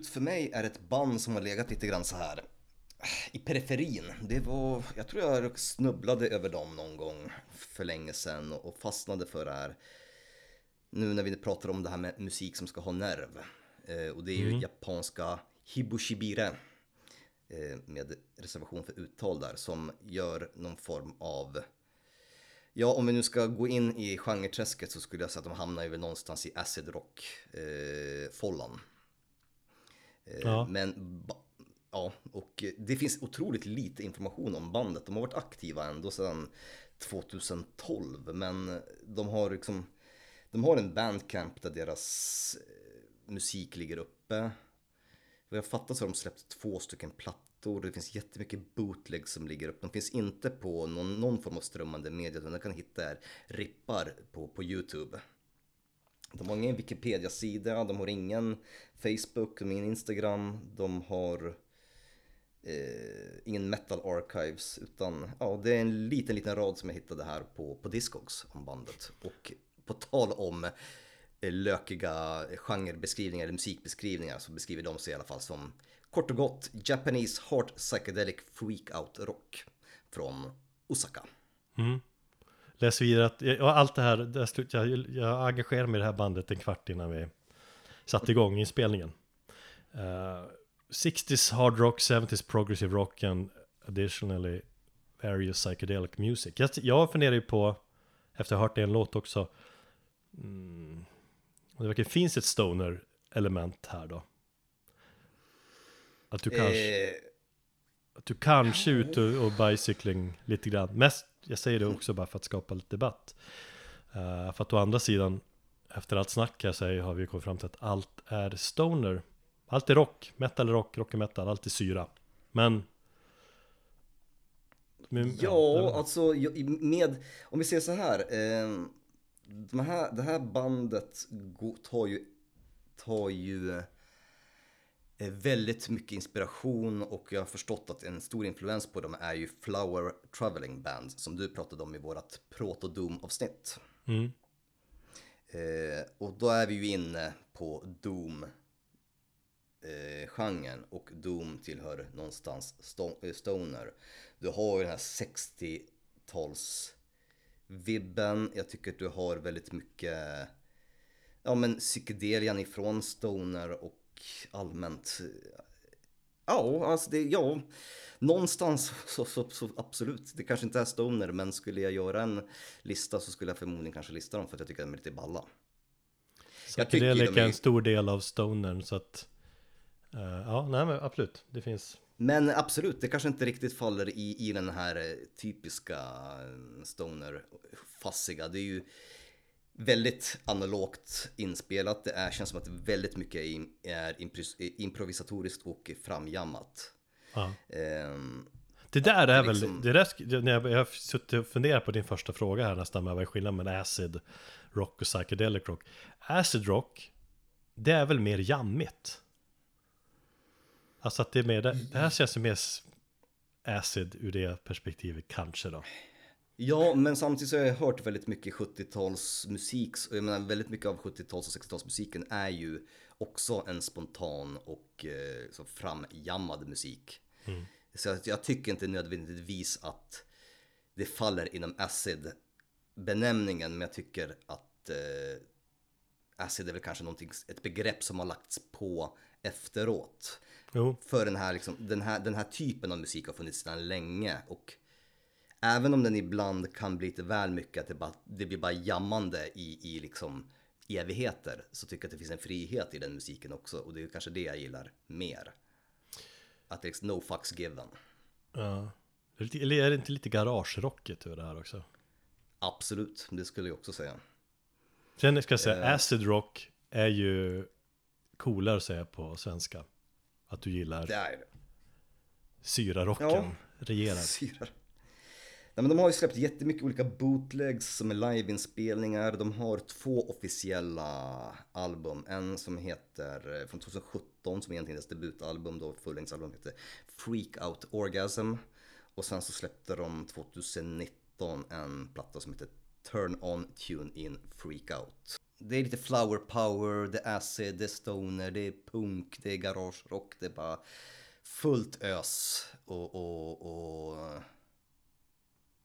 sist ut för mig är ett band som har legat lite grann så här i periferin. Det var, jag tror jag snubblade över dem någon gång för länge sedan och fastnade för det här. Nu när vi pratar om det här med musik som ska ha nerv. Eh, och det är ju japanska Hibushibire. Eh, med reservation för uttal där som gör någon form av Ja, om vi nu ska gå in i genreträsket så skulle jag säga att de hamnar ju väl någonstans i acid rock eh, follan. Eh, Ja. Men ja, och det finns otroligt lite information om bandet. De har varit aktiva ändå sedan 2012, men de har liksom de har en bandcamp där deras eh, musik ligger uppe. Vad jag fattar så har de släppt två stycken plattor. Det finns jättemycket bootleg som ligger uppe. De finns inte på någon, någon form av strömmande media. utan kan hitta rippar på, på YouTube. De har ingen Wikipedia-sida, de har ingen Facebook, de har ingen Instagram, de har eh, ingen Metal Archives utan ja, det är en liten, liten rad som jag hittade här på, på Discogs om bandet. Och på tal om eh, lökiga genrebeskrivningar eller musikbeskrivningar så beskriver de sig i alla fall som kort och gott Japanese Heart Psychedelic Freak Out Rock från Osaka. Mm. Läs vidare att, ja, allt det här, jag, jag engagerade mig i det här bandet en kvart innan vi satte igång inspelningen. Uh, 60s hard rock, 70s progressive rock and additionally various psychedelic music. Jag, jag funderar ju på, efter att ha hört en låt också, mm, om det verkligen finns ett stoner element här då. Att du kanske... Eh, Att du kanske är ute och, och bicycling lite grann. Mest, jag säger det också bara för att skapa lite debatt. Eh, för att å andra sidan, efter allt snack jag säger har vi kommit fram till att allt är stoner. Allt är rock, metal är rock, rock är metal, allt är syra. Men... men Ja, alltså jag- med, om vi säger så här. Eh, de här det här bandet tar ju, tar ju väldigt mycket inspiration och jag har förstått att en stor influens på dem är ju Flower Traveling Band som du pratade om i vårat Proto-Doom avsnitt. Mm. Eh, och då är vi ju inne på Doom eh, och Doom tillhör någonstans sto- eh, Stoner. Du har ju den här 60-tals vibben. Jag tycker att du har väldigt mycket ja men psykedelian ifrån Stoner och allmänt Ja, alltså det, ja, någonstans så, så, så absolut. Det kanske inte är Stoner, men skulle jag göra en lista så skulle jag förmodligen kanske lista dem för att jag tycker att de är lite balla. de är en stor del av stonern så att... eh, ja, nej men absolut. Det finns... Men absolut, det kanske inte riktigt faller i, i den här typiska eh, stoner-fassiga. Det är ju väldigt analogt inspelat. Det är, känns som att väldigt mycket är, improvisatoriskt och framjammat. Ja. Ehm, Det där är väl, liksom- det där, när jag, jag har suttit och funderat på din första fråga här nästan med vad är skillnaden mellan acid rock och psychedelic rock. Acid rock, det är väl mer jammigt? Alltså att det är mer, det, här känns ju mer acid ur det perspektivet kanske då. Ja, men samtidigt så har jag hört väldigt mycket 70-talsmusik. Och jag menar väldigt mycket av 70-tals och 60-talsmusiken är ju också en spontan och eh, så framjammad musik. Så att jag tycker inte nödvändigtvis att det faller inom acid benämningen, men jag tycker att eh, acid är väl kanske någonting, ett begrepp som har lagts på efteråt. Jo, För den här, liksom, den, här, den här typen av musik har funnits sedan länge och även om den ibland kan bli lite väl mycket, att det, bara, det blir bara jammande i, i liksom evigheter, så tycker jag att det finns en frihet i den musiken också och det är kanske det jag gillar mer. Att det är liksom no fucks given. ja. Eller är det inte lite garagerockigt över det här också? Absolut, det skulle jag också säga. Sen ska jag säga, Eh. acid rock är ju coolare att säga på svenska. Att du gillar Det är det. syrarocken, Ja. regerar. Syrar. Nej, men de har ju släppt jättemycket olika bootlegs som är liveinspelningar. De har två officiella album. En som heter eh, från 2017 som egentligen är deras debutalbum då, fullängdsalbum heter Freak Out Orgasm. Och sen så släppte de 2019 en platta som heter Turn On Tune In Freak Out. det är lite flower power, det är acid, det är stoner, det är punk, det är garage rock, det är bara fullt ös och, och, och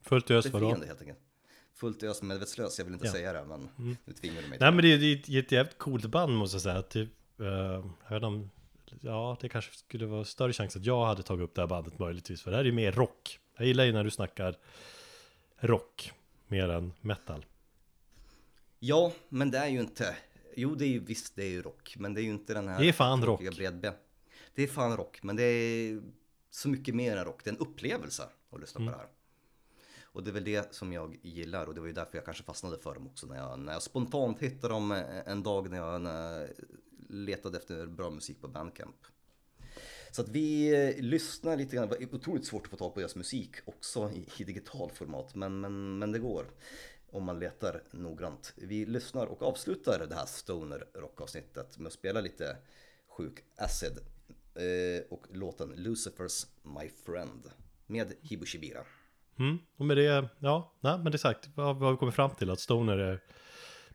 Fullt ös vadå? helt enkelt. Fullt ös medvetslös, jag vill inte Ja. säga det men nu tvingar du mig Nej men det är är ett, ett jävligt coolt band måste jag säga. Typ, eh, jag vet inte om, ja det kanske skulle vara större chans att jag hade tagit upp det här bandet möjligtvis. För det här är ju mer rock. Jag gillar ju när du snackar rock mer än metal. Ja, men det är ju inte, jo det är ju visst det är ju rock, men det är ju inte den här Det är fan tråkiga rock. bredben. Det är fan rock, men det är så mycket mer än rock, det är en upplevelse att lyssna Mm. på det här. Och det är väl det som jag gillar och det var ju därför jag kanske fastnade för dem också när jag, när jag spontant hittade dem en dag när jag, när jag letade efter bra musik på Bandcamp. Så att vi eh, lyssnar lite grann, det var otroligt svårt att få tag på deras musik också i, i digital format, men, men, men det går om man letar noggrant. Vi lyssnar och avslutar det här Stoner rockavsnittet med att spela lite sjuk acid eh, och låten Lucifers My Friend med Hibu Shibira. Mm. Och med det, ja, nej men det är sagt. Vad vad har vi kommit fram till? Att Stoner är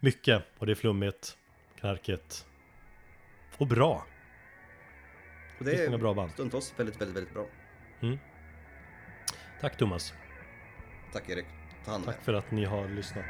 mycket och det är flummigt, knarkigt och bra. Och Det finns många bra band. stundtals väldigt, väldigt, väldigt bra. Tack Thomas. Tack Erik, ta hand. Tack för att ni har lyssnat.